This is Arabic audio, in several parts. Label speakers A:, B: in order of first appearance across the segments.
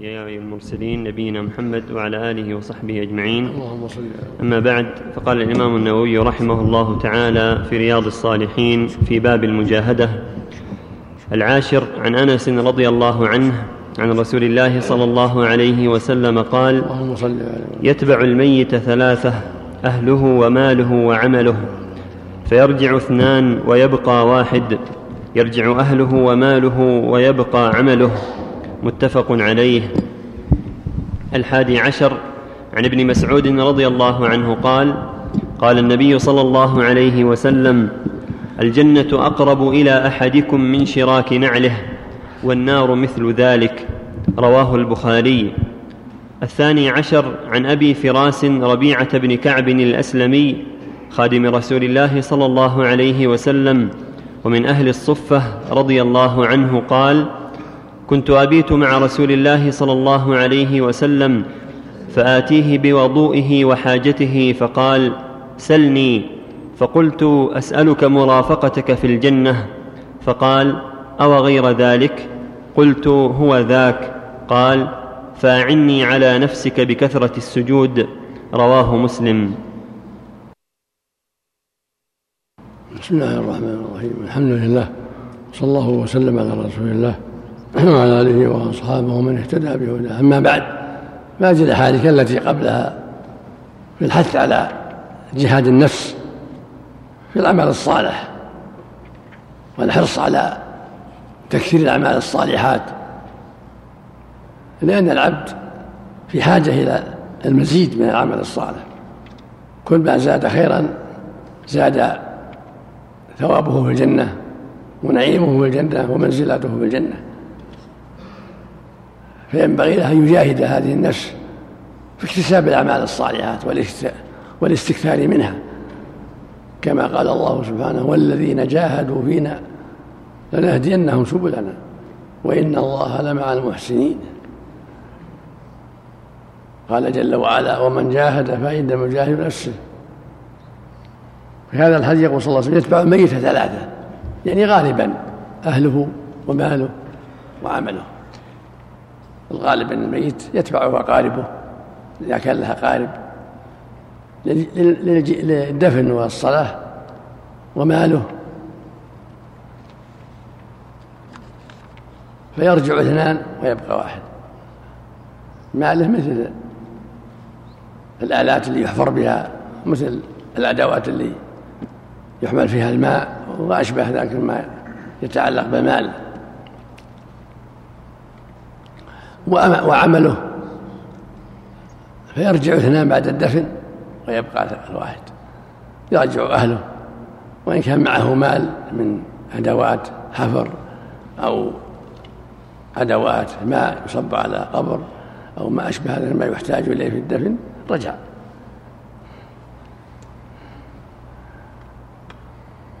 A: يا المرسلين نبينا محمد وعلى آله وصحبه أجمعين.
B: اللهم صل
A: أما بعد فقال الإمام النووي رحمه الله تعالى في رياض الصالحين في باب المجاهدة العاشر عن أنس رضي الله عنه عن رسول الله صلى الله عليه وسلم قال
B: اللهم صل على
A: يتبع الميت ثلاثة أهله وماله وعمله فيرجع اثنان ويبقى واحد يرجع أهله وماله ويبقى عمله. متفق عليه. الحادي عشر عن ابن مسعود رضي الله عنه قال قال النبي صلى الله عليه وسلم الجنة أقرب إلى أحدكم من شراك نعله والنار مثل ذلك. رواه البخاري. الثاني عشر عن أبي فراس ربيعة بن كعب الأسلمي خادم رسول الله صلى الله عليه وسلم ومن أهل الصفة رضي الله عنه قال كنت أبيت مع رسول الله صلى الله عليه وسلم فآتيه بوضوئه وحاجته فقال سلني. فقلت أسألك مرافقتك في الجنة؟ فقال أو غير ذلك؟ قلت هو ذاك. قال فأعني على نفسك بكثرة السجود. رواه مسلم.
B: بسم الله الرحمن الرحيم. الحمد لله. صلى الله وسلم على رسول الله. وعلى آله وأصحابه ومن اهتدى بهداه. أما بعد فهذه الأحاديث التي قبلها في الحث على جهاد النفس في العمل الصالح والحرص على تكثير الأعمال الصالحات لأن العبد في حاجة إلى المزيد من العمل الصالح. كل ما زاد خيرا زاد ثوابه في الجنة ونعيمه في الجنة ومنزلته في الجنة. فينبغي له أن يجاهد هذه النفس في اكتساب الأعمال الصالحات والاستكثار منها. كما قال الله سبحانه والذين جاهدوا فينا لنهدينهم سبلنا وإن الله لمع المحسنين. قال جل وعلا ومن جاهد فإنما يجاهد نفسه. في هذا الحديث يقول صلى الله عليه وسلم يتبع الميت ثلاثة يعني غالبا أهله وماله وعمله. الغالب أن الميت يتبعه أقاربه إذا كان له أقارب للدفن والصلاة وماله. فيرجع اثنان ويبقى واحد. ماله مثل الآلات اللي يحفر بها مثل الأدوات اللي يحمل فيها الماء وأشبه ذلك ما يتعلق بالمال وعمله. فيرجع اثنان بعد الدفن ويبقى الواحد يرجع أهله. وإن كان معه مال من أدوات حفر أو أدوات ماء يصب على قبر أو ما أشبه هذا ما يحتاج إليه في الدفن رجع.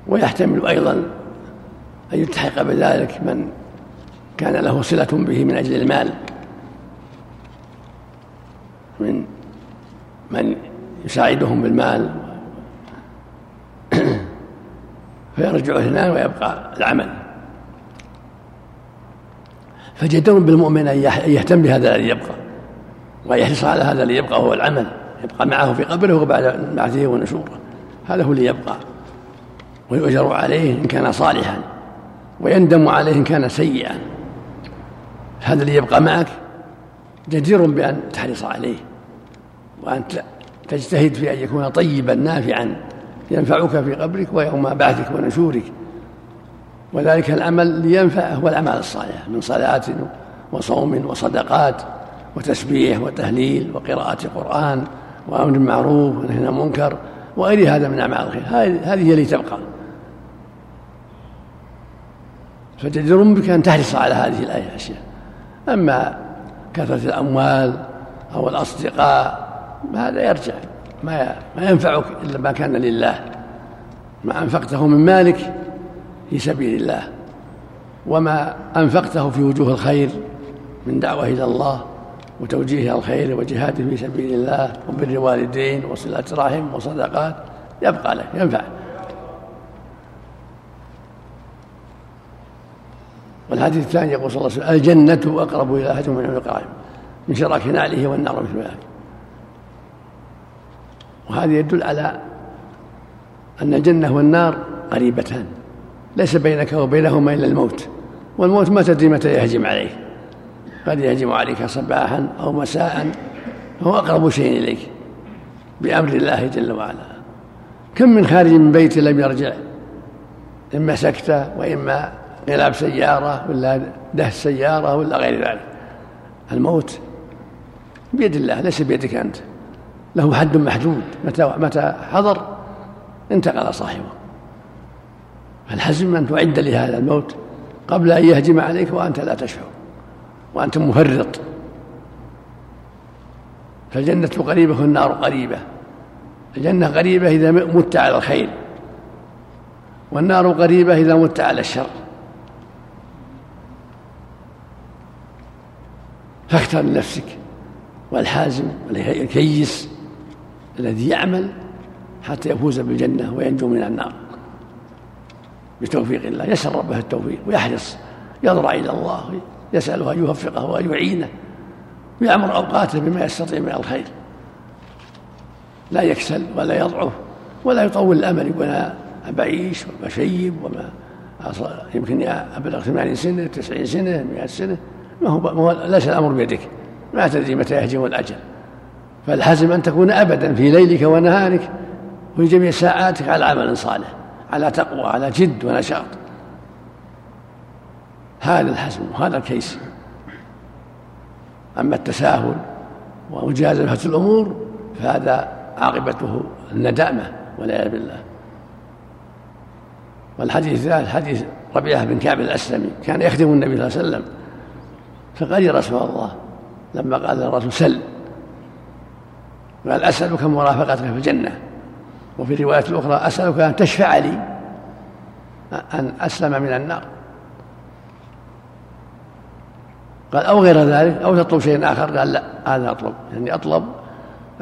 B: ويحتمل أيضا أن يلتحق بذلك من كان له صلة به من أجل المال. من من يساعدهم بالمال فيرجع اثنان ويبقى العمل. فجدر بالمؤمن أن يهتم بهذا الذي يبقى ويحرص على هذا الذي يبقى وهو العمل يبقى معه في قبره وبعد بعثه ونشوره. هذا هو اللي يبقى. ويؤجر عليه إن كان صالحا ويندم عليه إن كان سيئا. هذا اللي يبقى معك جدير بأن تحرص عليه. وأن تجتهد في أن يكون طيبا نافعا ينفعك في قبرك ويوم بعثك ونشورك. وذلك العمل لينفع هو الأعمال الصالحة من صلاة وصوم وصدقات وتسبيح وتهليل وقراءة قرآن وأمر بالمعروف ونهي عن المنكر وغير هذا من أعمال الخير. هذه هي اللي تبقى. فجدير بك أن تحرص على هذه الأشياء أما كثرة الأموال أو الأصدقاء هذا يرجع. ما ما ينفعك إلا ما كان لله. ما أنفقته من مالك في سبيل الله. وما أنفقته في وجوه الخير من دعوة إلى الله وتوجيه الخير وجهاده في سبيل الله وبر الوالدين وصلة رحم وصدقات. يبقى لك ينفع. والحديث الثاني يقول صلى الله عليه وسلم الجنة أقرب إلى أحدكم من عنق من شراك نعله والنار مثل ذلك. وهذا يدل على أن الجنة والنار قريبتان ليس بينك وبينهما إلا الموت والموت ما تدري متى يهجم عليك قد يهجم عليك صباحا أو مساء هو أقرب شيء إليك بأمر الله جل وعلا. كم من خارج من بيت لم يرجع إما سكتة وإما انقلاب سيارة ولا دهس سيارة ولا غير ذلك. الموت بيد الله ليس بيدك أنت. له حد محدود. متى متى حضر؟ انتقل صاحبه. فالحزم أن تعد لهذا الموت قبل أن يهجم عليك وأنت لا تشعر وأنت مفرط؟ فالجنة قريبة والنار قريبة. الجنة قريبة إذا مت على الخير والنار قريبة إذا مت على الشر. فاختر لنفسك والحازم والكيس الذي يعمل حتى يفوز بالجنة وينجو من النار. بتوفيق الله يسأل ربه التوفيق ويحرص يضرع إلى الله يسأله أن يوفقه وأن يعينه ويعمر أوقاته بما يستطيع من الخير. لا يكسل ولا يضعف ولا يطول الأمل يقول أنا بعيش وبشيب وما يمكن أبلغ ثمانين سنة تسعين سنة مئة سنة. ما هو, ما هو ليس الأمر بيدك. ما تدري متى يهجم الأجل. فالحزم أن تكون أبدا في ليلك ونهارك وفي جميع ساعاتك على عمل صالح على تقوى على جد ونشاط. هذا الحزم وهذا الكيس. أما التساهل ومجازفة الأمور فهذا عاقبته الندامة والعياذ بالله. والحديث الثالث حديث ربيعة بن كعب الأسلمي كان يخدم النبي صلى الله عليه وسلم فقال يا رسول الله لما قال الرسول سل. قال أسألك مرافقتك في الجنة. وفي رواية أخرى أسألك أن تشفع لي أن أسلم من النار. قال أو غير ذلك أو تطلب شيء آخر. قال لا هذا أطلب. يعني أطلب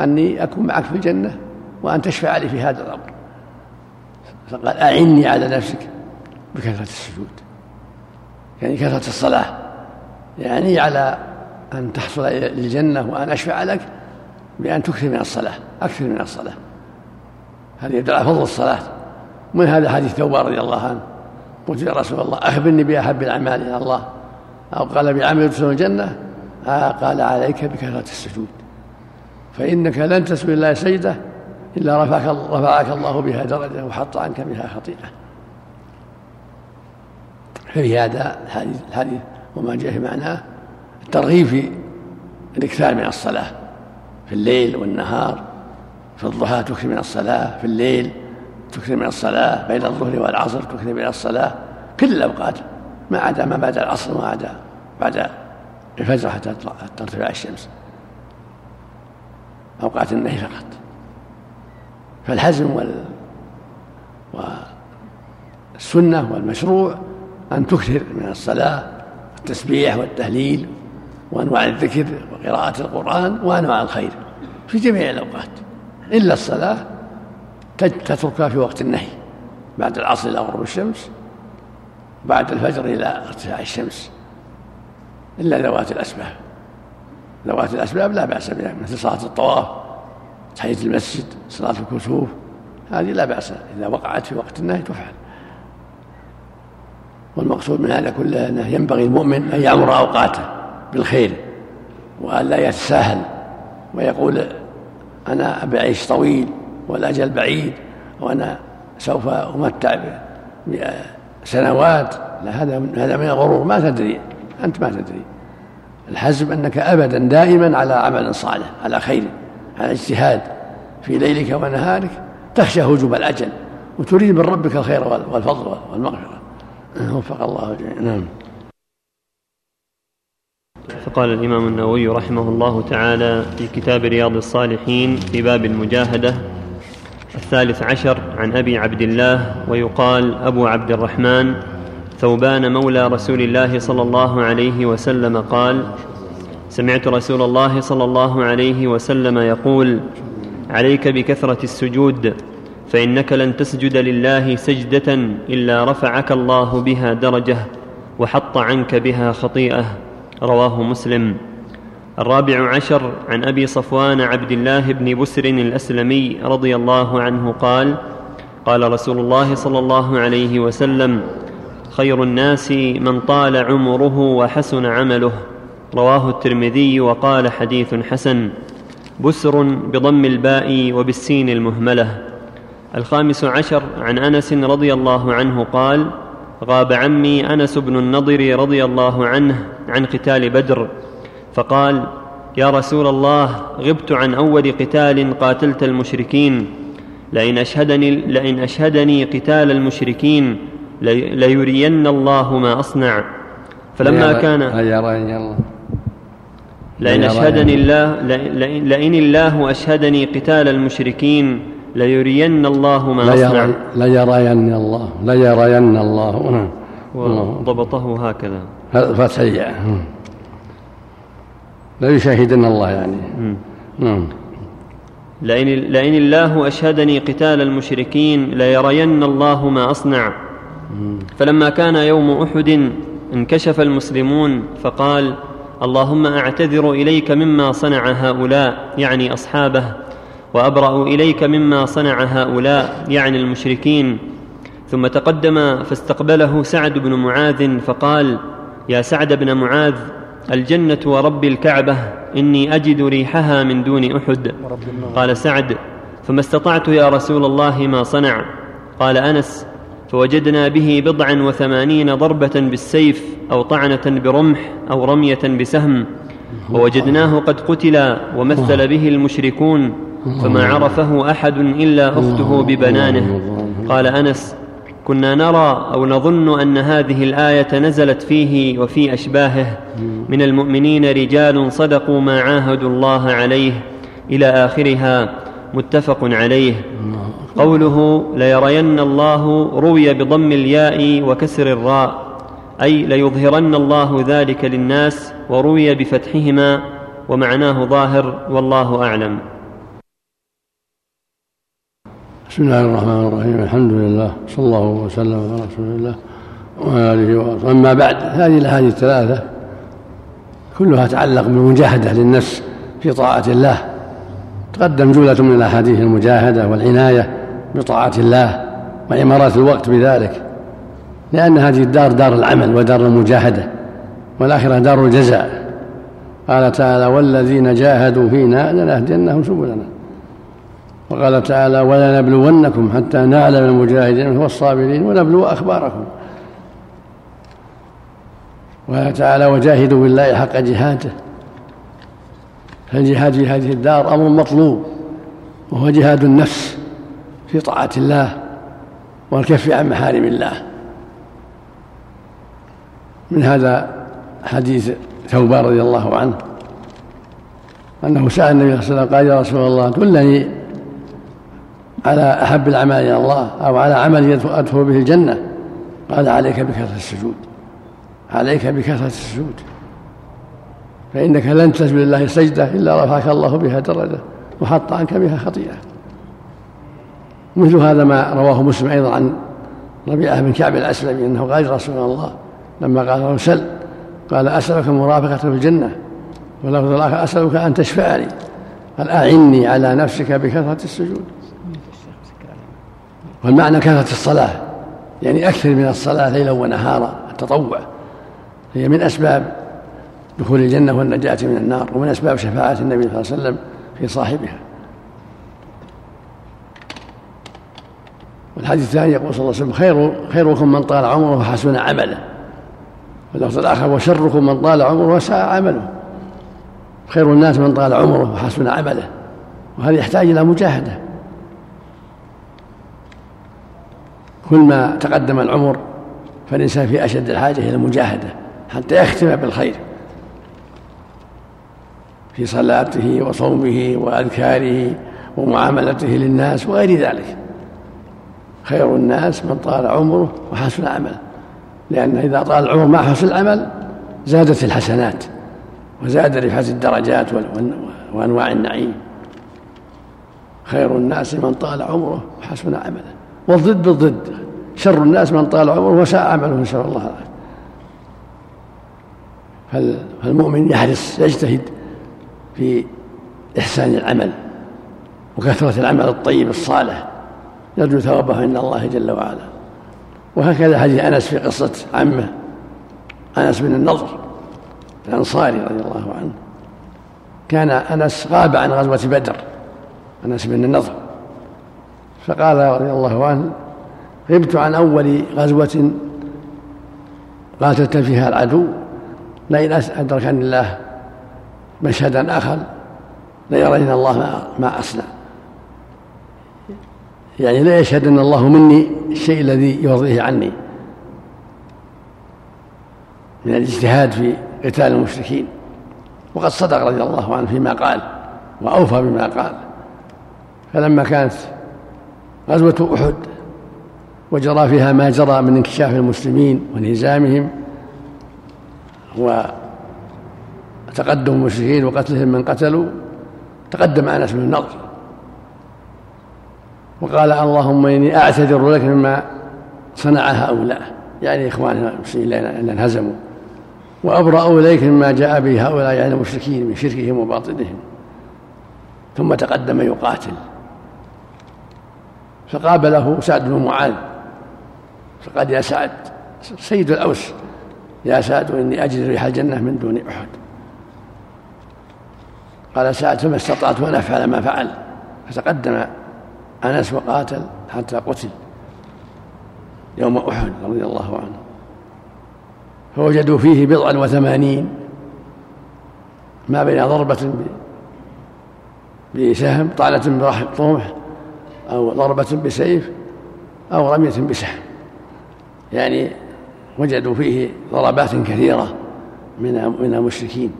B: أني أكون معك في الجنة وأن تشفع لي في هذا الأمر. فقال أعني على نفسك بكثرة السجود. يعني كثرة الصلاة. يعني على أن تحصل للجنة وأن أشفع لك بأن تكثر من الصلاة أكثر من الصلاة. هذا يدل على فضل الصلاة. من هذا حديث ثوبان رضي الله عنه؟ قلت يا رسول الله أخبرني بأحب الأعمال إلى الله. أو قال بعمل يدخل الجنة؟ آه قال عليك بكثرة السجود. فإنك لن تسوي الله سجدة إلا رفعك, رفعك الله بها درجة وحط عنك بها خطيئة. ففي هذا الحديث, الحديث وما جاء في معناه الترغيب في الإكثار من الصلاة. في الليل والنهار في الضحى تكثر من الصلاة في الليل تكثر من الصلاة بين الظهر والعصر تكثر من الصلاة كل الأوقات ما عدا ما بعد العصر وما عدا بعد الفجر حتى ترتفع الشمس. أوقات النهي فقط. فالحزم وال والسنة والمشروع أن تكثر من الصلاة والتسبيح والتهليل وأنواع الذكر وقراءة القرآن وأنواع الخير في جميع الأوقات. إلا الصلاة تتركها في وقت النهي. بعد العصر إلى غروب الشمس بعد الفجر إلى ارتفاع الشمس. إلا ذوات الأسباب. ذوات الأسباب لا بأس بها مثل صلاة الطواف تحية المسجد صلاة الكسوف. هذه لا بأس إذا وقعت في وقت النهي تفعل. والمقصود من هذا كله أنه ينبغي المؤمن أن يعمر أوقاته. بالخير وأن لا يتساهل ويقول أنا بعيش طويل والأجل بعيد وأنا سوف أمتع سنوات. لا هذا هذا من الغرور. ما تدري أنت ما تدري. الحزم أنك أبدا دائما على عمل صالح على خير على اجتهاد. في ليلك ونهارك تخشى هجوم الأجل وتريد من ربك الخير والفضل والمغفرة. وفق الله جميعا نعم.
A: فقال الإمام النووي رحمه الله تعالى في كتاب رياض الصالحين في باب المجاهدة الثالث عشر عن أبي عبد الله ويقال أبو عبد الرحمن ثوبان مولى رسول الله صلى الله عليه وسلم قال سمعت رسول الله صلى الله عليه وسلم يقول عليك بكثرة السجود فإنك لن تسجد لله سجدة إلا رفعك الله بها درجة وحط عنك بها خطيئة. رواه مسلم. الرابع عشر عن أبي صفوان عبد الله بن بسر الأسلمي رضي الله عنه قال قال رسول الله صلى الله عليه وسلم خير الناس من طال عمره وحسن عمله. رواه الترمذي وقال حديث حسن بسر بضم الباء وبالسين المهملة. الخامس عشر عن أنس رضي الله عنه قال غاب عمي أنس بن النضر رضي الله عنه عن قتال بدر فقال يا رسول الله غبت عن أول قتال قاتلت المشركين لئن اشهدني, لئن أشهدني قتال المشركين ليرين الله ما أصنع. فلما كان لئن أشهدني الله. لئن الله أشهدني قتال المشركين ليرين الله ما أصنع
B: ليرين الله. ليرين الله.
A: نعم وضبطه هكذا.
B: فتح لا يشاهدن الله يعني. نعم
A: لئن, لئن الله أشهدني قتال المشركين ليرين الله ما أصنع. فلما كان يوم أحد انكشف المسلمون فقال اللهم أعتذر إليك مما صنع هؤلاء يعني أصحابه. وأبرأ إليك مما صنع هؤلاء يعني المشركين. ثم تقدم فاستقبله سعد بن معاذ فقال يا سعد بن معاذ الجنة ورب الكعبة إني أجد ريحها من دون أحد. قال سعد فما استطعت يا رسول الله ما صنع. قال أنس فوجدنا به بضعا وثمانين ضربة بالسيف أو طعنة برمح أو رمية بسهم ووجدناه قد قتل ومثل به المشركون. فما عرفه أحد إلا أخته ببنانه. قال أنس كنا نرى أو نظن أن هذه الآية نزلت فيه وفي أشباهه. من المؤمنين رجال صدقوا ما عاهدوا الله عليه إلى آخرها متفق عليه. قوله ليرين الله روي بضم الياء وكسر الراء أي ليظهرن الله ذلك للناس وروي بفتحهما ومعناه ظاهر والله أعلم.
B: بسم الله الرحمن الرحيم الحمد لله صلى الله وسلم على رسول الله وعلى آله وصحبه أما بعد هذه الأحاديث الثلاثة كلها تتعلق بالمجاهده للنفس في طاعة الله. تقدم جملة من الأحاديث المجاهدة والعناية بطاعة الله وإمارات الوقت بذلك لأن هذه الدار دار العمل ودار المجاهدة والآخرة دار الجزاء. قال تعالى والذين جاهدوا فينا لنهدينهم سبلنا. وقال تعالى ولنبلونكم حتى نعلم المجاهدين والصابرين ونبلو أخباركم. وقال تعالى وجاهدوا بالله حق جهاده. فالجهاد في هذه الدار أمر مطلوب وهو جهاد النفس في طاعة الله والكف عن محارم الله. من هذا حديث ثوبان رضي الله عنه أنه سأل النبي صلى الله عليه وسلم قال يا رسول الله دلني على أحب الأعمال إلى الله أو على عمل أدخل به الجنة. قال عليك بكثرة السجود. عليك بكثرة السجود. فإنك لن تسجد لله سجدة إلا رفعك الله بها درجة وحط عنك بها خطيئة. مثل هذا ما رواه مسلم أيضا عن ربيعة بن كعب الأسلمي أنه قال رسول الله لما قال له سل قال أسألك مرافقة في الجنة. ولفظ الآخر أسألك أن تشفع لي قال أعني على نفسك بكثرة السجود. والمعنى كثرة الصلاة يعني أكثر من الصلاة ليلا ونهارا التطوع. هي من أسباب دخول الجنة والنجاة من النار ومن أسباب شفاعة النبي صلى الله عليه وسلم في صاحبها. والحديث الثاني يقول صلى الله عليه وسلم خير خيركم من طال عمره وحسن عمله. واللفظ الآخر وشركم من طال عمره وساء عمله. خير الناس من طال عمره وحسن عمله. وهذا يحتاج إلى مجاهدة. كل ما تقدم العمر فالإنسان في أشد الحاجة إلى المجاهدة حتى يختم بالخير. في صلاته وصومه وأذكاره ومعاملته للناس وغير ذلك. خير الناس من طال عمره وحسن عمله لأن إذا طال العمر مع حسن العمل زادت الحسنات وزاد رفعة الدرجات وأنواع النعيم. خير الناس من طال عمره وحسن عمله. والضد بالضد شر الناس من طال عمره وساء عمله نسأل الله. العافية فالمؤمن يحرص يجتهد في إحسان العمل وكثرة العمل الطيب الصالح؟ يرجو ثوابه عند الله جل وعلا. وهكذا حديث أنس في قصة عمه أنس بن النضر الأنصاري رضي الله عنه. كان أنس غاب عن غزوة بدر أنس بن النضر. فقال رضي الله عنه غبت عن أول غزوة قاتلت فيها العدو لئن أدركني الله مشهدا آخر ليرين الله ما, أصنع. يعني لا يشهد أن الله مني الشيء الذي يرضيه عني. من الاجتهاد في قتال المشركين. وقد صدق رضي الله عنه فيما قال وأوفى بما قال. فلما كانت غزوة أحد وجرى فيها ما جرى من انكشاف المسلمين وانهزامهم وتقدم المشركين وقتلهم من قتلوا. تقدم أنس بن النضر وقال اللهم إني أعتذر لك مما صنع هؤلاء يعني إخواننا المسلمين الذين انهزموا. وأبرأ إليك مما جاء به هؤلاء يعني المشركين من شركهم وباطلهم ثم تقدم يقاتل. فقابله سعد بن معاذ فقال يا سعد سيد الأوس يا سعد إني أجد ريح الجنة من دون أحد. قال سعد فما استطعت أن أفعل ما فعل. فتقدم أنس وقاتل حتى قتل يوم أحد رضي الله عنه. فوجدوا فيه بضعا وثمانين ما بين ضربة بسهم طعنة برمح أو ضربة بسيف أو رمية بسهم. يعني وجدوا فيه ضربات كثيرة من من المشركين.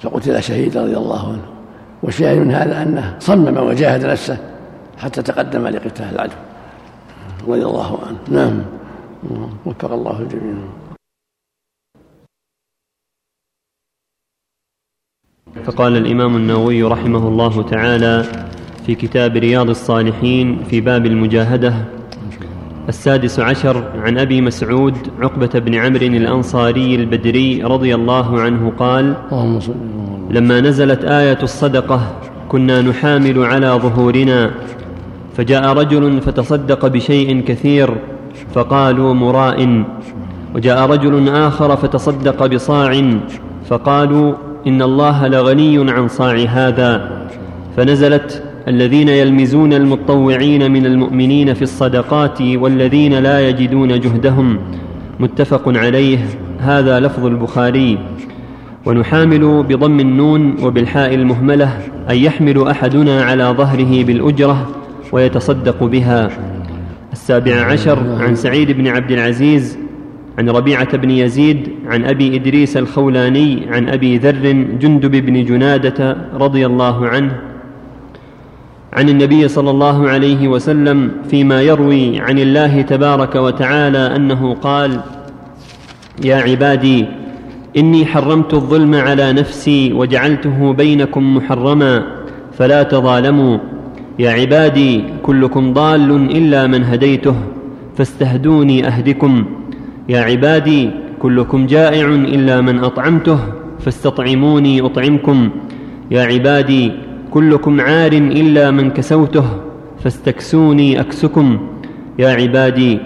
B: فقتل شهيدا رضي الله عنه. والشاهد من هذا أنه صمم وجاهد نفسه حتى تقدم لقتال العدو رضي الله عنه. نعم. وفق الله الجميع.
A: فقال الإمام النووي رحمه الله تعالى في كتاب رياض الصالحين في باب المجاهدة السادس عشر عن أبي مسعود عقبة بن عمرو الأنصاري البدري رضي الله عنه قال لما نزلت آية الصدقة كنا نحامل على ظهورنا فجاء رجل فتصدق بشيء كثير فقالوا مراء وجاء رجل آخر فتصدق بصاع فقالوا إن الله لغني عن صاع هذا. فنزلت الذين يلمزون المطوعين من المؤمنين في الصدقات والذين لا يجدون جهدهم. متفق عليه. هذا لفظ البخاري. ونحامل بضم النون وبالحاء المهملة أن يحمل أحدنا على ظهره بالأجرة ويتصدق بها. السابع عشر عن سعيد بن عبد العزيز عن ربيعة بن يزيد عن أبي إدريس الخولاني عن أبي ذر جندب بن جنادة رضي الله عنه عن النبي صلى الله عليه وسلم فيما يروي عن الله تبارك وتعالى أنه قال يا عبادي إني حرمت الظلم على نفسي وجعلته بينكم محرما فلا تظالموا. يا عبادي كلكم ضال إلا من هديته فاستهدوني أهدكم. يا عبادي كلكم جائع إلا من أطعمته فاستطعموني أطعمكم. يا عبادي كلكم عار إلا من كسوته فاستكسوني أكسكم. يا عبادي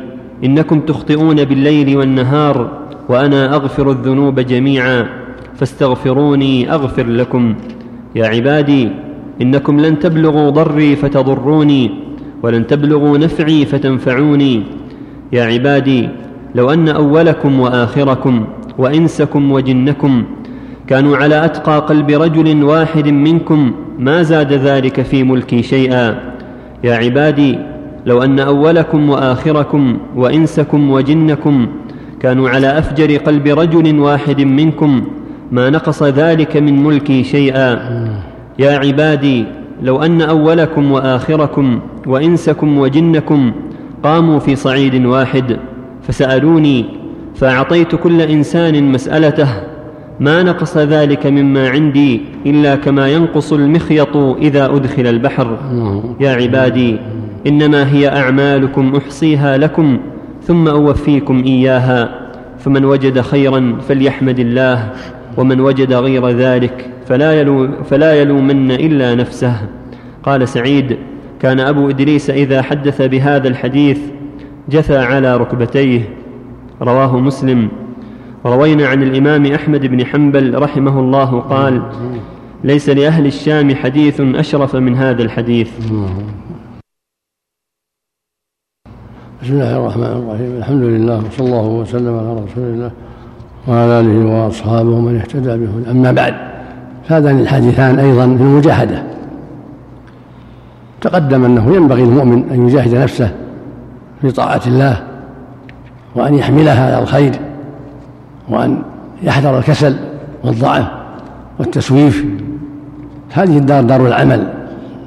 A: إنكم تخطئون بالليل والنهار وأنا أغفر الذنوب جميعا فاستغفروني أغفر لكم. يا عبادي إنكم لن تبلغوا ضري فتضروني ولن تبلغوا نفعي فتنفعوني. يا عبادي لو أن أولكم وآخركم وإنسكم وجنكم كانوا على أتقى قلب رجل واحد منكم ما زاد ذلك في ملكي شيئا. يا عبادي لو أن أولكم وآخركم وإنسكم وجنكم كانوا على أفجر قلب رجل واحد منكم ما نقص ذلك من ملكي شيئا. يا عبادي لو أن أولكم وآخركم وإنسكم وجنكم قاموا في صعيد واحد. فسألوني فأعطيت كل إنسان مسألته ما نقص ذلك مما عندي إلا كما ينقص المخيط إذا أدخل البحر. يا عبادي إنما هي أعمالكم أحصيها لكم ثم أوفيكم إياها فمن وجد خيرا فليحمد الله ومن وجد غير ذلك فلا, يلو فلا يلومن إلا نفسه. قال سعيد كان أبو إدريس إذا حدث بهذا الحديث جثى على ركبتيه رواه مسلم. روينا عن الإمام أحمد بن حنبل رحمه الله قال ليس لأهل الشام حديث أشرف من هذا الحديث.
B: بسم الله الرحمن الرحيم. الحمد لله وصلى الله وسلم على رسول الله وعلى آله وأصحابه من اهتدى به أما بعد فهذان الحديثان أيضا في المجاهدة. تقدم أنه ينبغي المؤمن أن يجاهد نفسه في طاعه الله وأن يحملها على الخير وأن يحذر الكسل والضعف والتسويف. هذه الدار دار العمل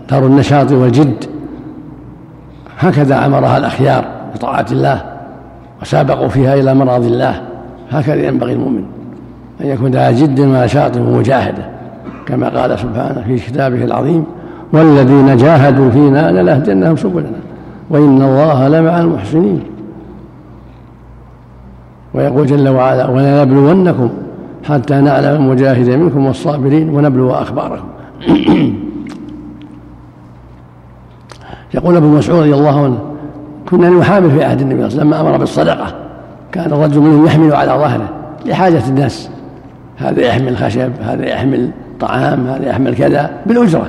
B: دار النشاط والجد. هكذا أمرها الأخيار بطاعة الله وسابقوا فيها إلى مراضي الله. هكذا ينبغي المؤمن أن يكون ذا جد ونشاط ومجاهدة كما قال سبحانه في كتابه العظيم والذين جاهدوا فينا لنهدنهم سبلنا. وإن الله لمع المحسنين. ويقول جل وعلا ولنبلونكم حتى نعلم المجاهدين منكم والصابرين ونبلو أخباركم يقول أبو مسعود رضي الله عنه كنا نحامل في عهد النبي صلى الله عليه وسلم لما أمر بالصدقة كان الرجل منهم يحمل على ظهره لحاجة الناس. هذا يحمل خشب هذا يحمل طعام هذا يحمل كذا بالأجرة.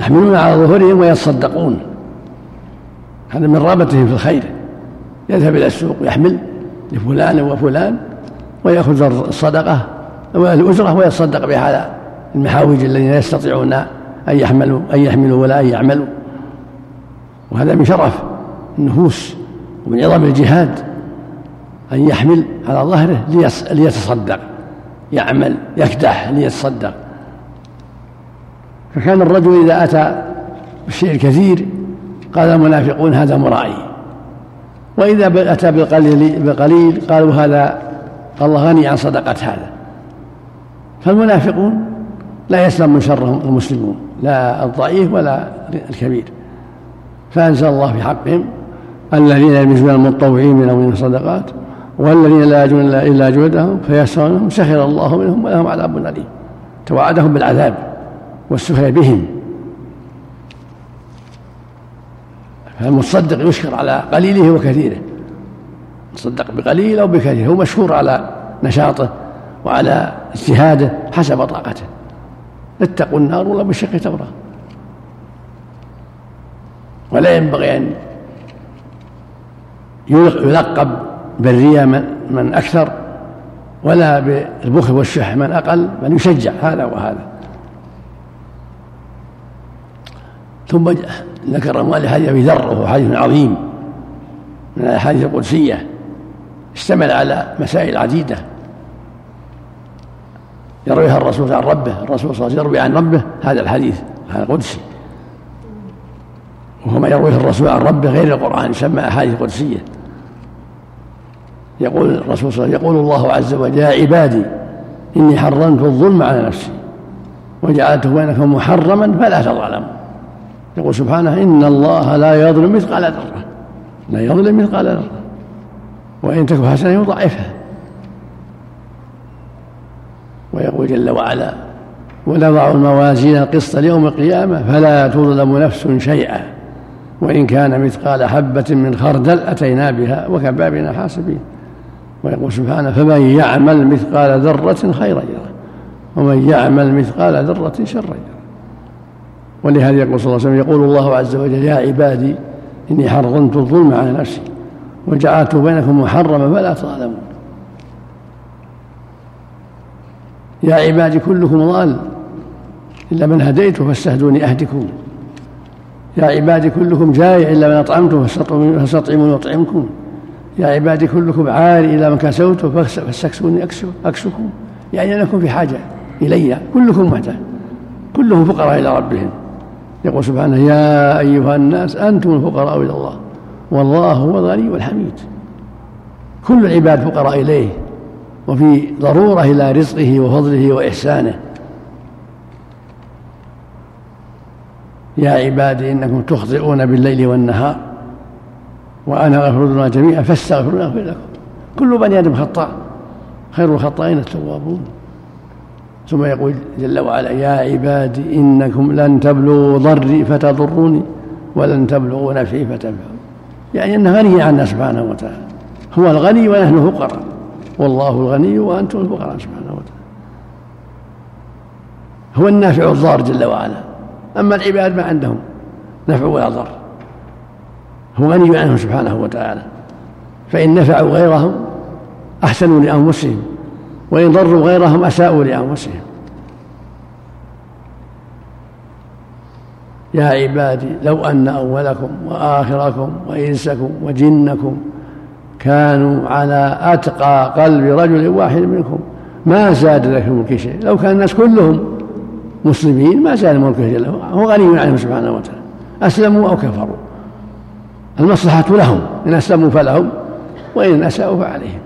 B: يحملون على ظهورهم ويتصدقون. هذا من رغبتهم في الخير. يذهب إلى السوق يحمل لفلان وفلان ويأخذ الصدقة والأجرة ويتصدق بها على المحاوج الذين لا يستطيعون أن يحملوا أن يحملوا ولا أن يعملوا. وهذا من شرف النفوس ومن عظم الجهاد أن يحمل على ظهره ليتصدق يعمل يكدح ليتصدق. فكان الرجل إذا أتى بالشيء الكثير قال المنافقون هذا مرائي. وإذا أتى بالقليل بالقليل قالوا هذا الله غني عن صدقة هذا. فالمنافقون لا يسلم من شرهم المسلمون لا الضعيف ولا الكبير. فأنزل الله في حقهم الذين يلمزون المتطوعين من الصدقات والذين لا يجون إلا جهدهم فيسرونهم سخر الله منهم ولهم عذاب أليم. توعدهم بالعذاب والسخرية بهم. فالمتصدق يشكر على قليله وكثيره. تصدق بقليل أو بكثير. هو مشكور على نشاطه وعلى اجتهاده حسب طاقته. اتقوا النار ولا بالشق تمره ولا ينبغي أن يلقب بالرياء من, من أكثر ولا بالبخل والشح من أقل بل يشجع هذا وهذا. ثم ذكر مؤلف حديث أبي ذر وهو حديث عظيم. من الأحاديث القدسية. اشتمل على مسائل عديدة. يرويها الرسول عن ربه الرسول صلى الله عليه وسلم يروي عن ربه هذا الحديث هذا قدسي وهو ما يرويه الرسول عن ربه غير القرآن يسمى أحاديث قدسية. يقول الرسول صلى الله عليه وسلم يقول الله عز وجل يا عبادي إني حرمت الظلم على نفسي وجعلته بينكم محرما فلا تظلموا. يقول سبحانه إن الله لا يظلم مثقال ذرة. لا يظلم مثقال ذرة. وإن تك حسنة يضاعفها. ويقول جل وعلا ونضع الموازين القسط ليوم القيامة فلا تظلم نفس شيئا. وإن كان مثقال حبة من خردل أتينا بها وكفى بنا حاسبين. ويقول سبحانه فمن يعمل مثقال ذرة خيرا يره. ومن يعمل مثقال ذرة شرا يره. ولهذا يقول صلى الله عليه وسلم يقول الله عز وجل يا عبادي إني حرمت الظلم على نفسي وجعلت بينكم محرما فلا تظلمون. يا عبادي كلكم ضال إلا من هديته فاستهدوني أهدكم. يا عبادي كلكم جائع إلا من أطعمته فاستطعموني أطعمكم يا عبادي كلكم عار إلا من كسوته فاستكسوني أكسكم. يعني أنكم في حاجة إلي كلكم محتاج كلهم فقراء إلى ربهم. يقول سبحانه يا أيها الناس أنتم الفقراء إلى الله. والله هو الغني والحميد. كل العباد فقراء إليه وفي ضرورة إلى رزقه وفضله وإحسانه. يا عبادي إنكم تخطئون بالليل والنهار وأنا أغفر لنا جميعا فاستغفروا أغفر لكم. كل بني آدم خطاء خير الخطائين التوابون. ثم يقول جل وعلا يا عبادي إنكم لن تبلغوا ضري فتضروني ولن تبلغوا نفعي فتنفعوا يعني أنه غني عنا سبحانه وتعالى. هو الغني ونحن فقراء. والله الغني وأنتم الفقراء سبحانه وتعالى. هو النافع الضار جل وعلا. أما العباد ما عندهم نفع ولا ضر. هو غني عنهم سبحانه وتعالى. فإن نفعوا غيرهم أحسنوا لأنفسهم. وإن ضروا غيرهم أساءوا لأنفسهم. يا عبادي لو أن أولكم وآخركم وإنسكم وجنكم كانوا على أتقى قلب رجل واحد منكم ما زاد لك الملك شيء. لو كان الناس كلهم مسلمين ما زاد ملكه جل هو غني عنهم سبحانه وتعالى. أسلموا أو كفروا. المصلحة لهم. إن أسلموا فلهم وإن أساءوا فعليهم.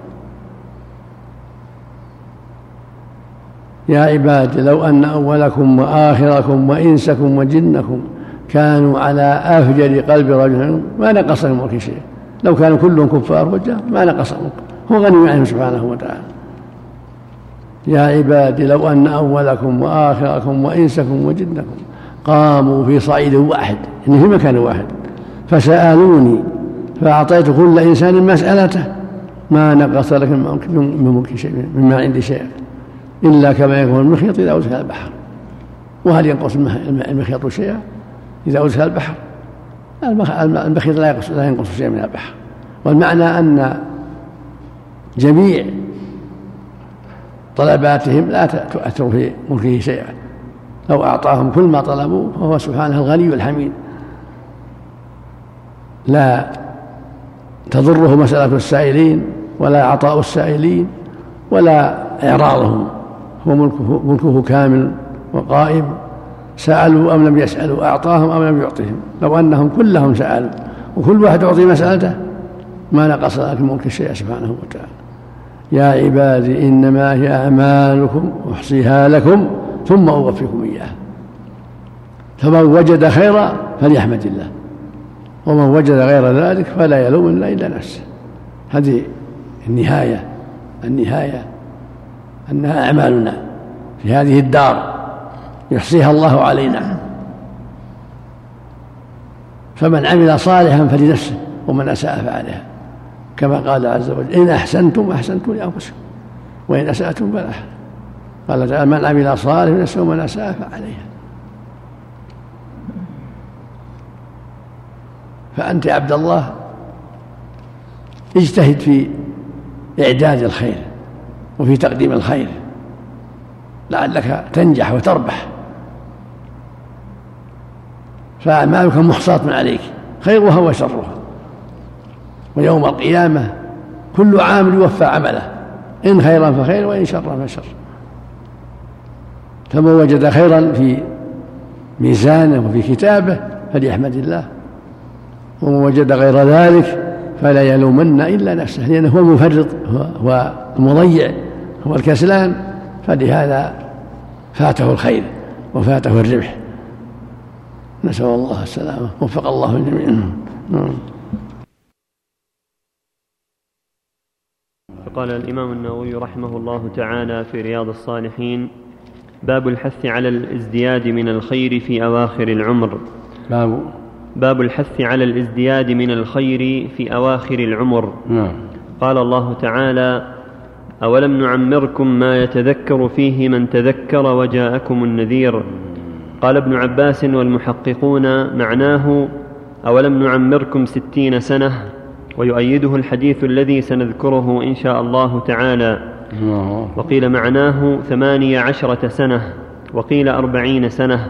B: يا عباد لو أن أولكم وآخركم وإنسكم وجنكم كانوا على أفجر قلب رجل ما نقص من شيء. لو كانوا كلهم كفار وجه ما نقص هو غني عنهم سبحانه وتعالى. يا عبادي لو أن أولكم وآخركم وإنسكم وجنكم قاموا في صعيد واحد يعني في مكان واحد فسألوني فأعطيت كل إنسان مسألته ما نقص لك من ملك شيء مما عندي شيء. إلا كما يكون المخيط إذا أدخل البحر. وهل ينقص المخيط شيئا؟ إذا أدخل البحر. المخيط لا ينقص لا ينقص شيئا من البحر. والمعنى أن جميع طلباتهم لا تؤثر في ملكه شيئا. لو أعطاهم كل ما طلبوا فهو سبحانه الغني الحميد. لا تضره مسألة السائلين ولا عطاء السائلين ولا إعراضهم. هو ملكه, ملكه كامل وقائم سألوا أم لم يسألوا أعطاهم أم لم يعطهم لو أنهم كلهم سألوا وكل واحد أعطي مسألته ما نقص لكن ملك الشيء سبحانه وتعالى. يا عبادي إنما هي أعمالكم أحصيها لكم ثم أوفيكم إياها. فمن وجد خيرا فليحمد الله ومن وجد غير ذلك فلا يلومن إلا نفسه. هذه النهاية النهاية أنها أعمالنا. في هذه الدار يحصيها الله علينا. فمن عمل صالحا فلنفسه ومن أساء فعليها. كما قال عز وجل إن أحسنتم أحسنتم لأنفسكم وإن أسأتم فلا قال تعالى من عمل صالحا فلنفسه ومن أساء فعليها. فأنت يا عبد الله اجتهد في إعداد الخير. وفي تقديم الخير لعلك تنجح وتربح. فأعمالك محصاة عليك خيرها وشرها. ويوم القيامة كل عامل يوفى عمله إن خيرا فخير وإن شرا فشر. فمن وجد خيرا في ميزانه وفي كتابه فليحمد الله. ومن وجد غير ذلك فلا يلومن إلا نفسه لأنه هو المفرط هو المضيع. هو الكسلان فلهذا فاته الخير وفاته الربح. نسأل الله السلامة. وفق الله الجميع. نعم.
A: قال الإمام النووي رحمه الله تعالى في رياض الصالحين باب الحث على الازدياد من الخير في أواخر العمر.
B: باب.
A: باب الحث على الازدياد من الخير في أواخر العمر.
B: نعم.
A: قال الله تعالى أولم نعمركم ما يتذكر فيه من تذكر وجاءكم النذير؟ قال ابن عباس والمحققون معناه أولم نعمركم ستين سنة؟ ويؤيده الحديث الذي سنذكره إن شاء الله تعالى. وقيل معناه ثمانية عشرة سنة وقيل أربعين سنة.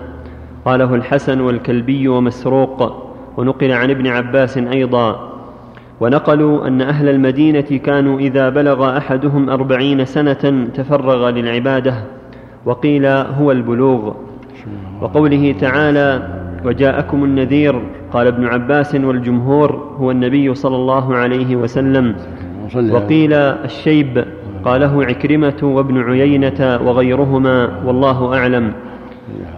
A: قاله الحسن والكلبي ومسروق ونقل عن ابن عباس أيضا. ونقلوا أن أهل المدينة كانوا إذا بلغ أحدهم أربعين سنة تفرغ للعبادة وقيل هو البلوغ. وقوله تعالى وجاءكم النذير قال ابن عباس والجمهور هو النبي صلى الله عليه وسلم وقيل الشيب. قاله عكرمة وابن عيينة وغيرهما والله أعلم.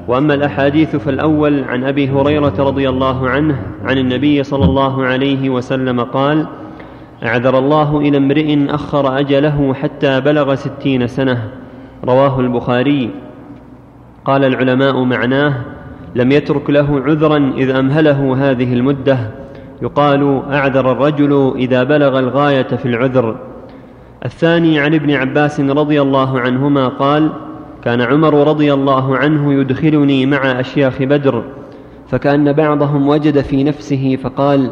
A: وأما الأحاديث فالأول عن أبي هريرة رضي الله عنه عن النبي صلى الله عليه وسلم قال أعذر الله إلى امرئ أخر أجله حتى بلغ ستين سنة. رواه البخاري. قال العلماء معناه لم يترك له عذرا إذ أمهله هذه المدة. يقال أعذر الرجل إذا بلغ الغاية في العذر. الثاني عن ابن عباس رضي الله عنهما قال كان عمر رضي الله عنه يدخلني مع أشياخ بدر فكأن بعضهم وجد في نفسه فقال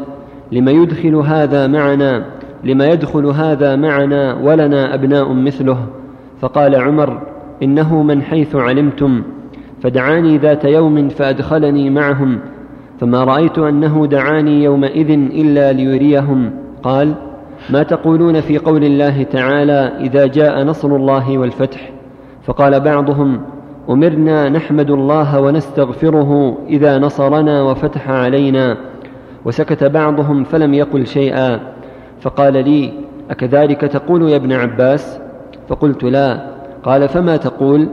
A: لم يدخل هذا معنا لم يدخل هذا معنا ولنا أبناء مثله؟ فقال عمر إنه من حيث علمتم فدعاني ذات يوم فأدخلني معهم فما رأيت أنه دعاني يومئذ إلا ليريهم. قال ما تقولون في قول الله تعالى إذا جاء نصر الله والفتح؟ فقال بعضهم أمرنا نحمد الله ونستغفره إذا نصرنا وفتح علينا. وسكت بعضهم فلم يقل شيئا. فقال لي أكذلك تقول يا ابن عباس؟ فقلت لا. قال فما تقول؟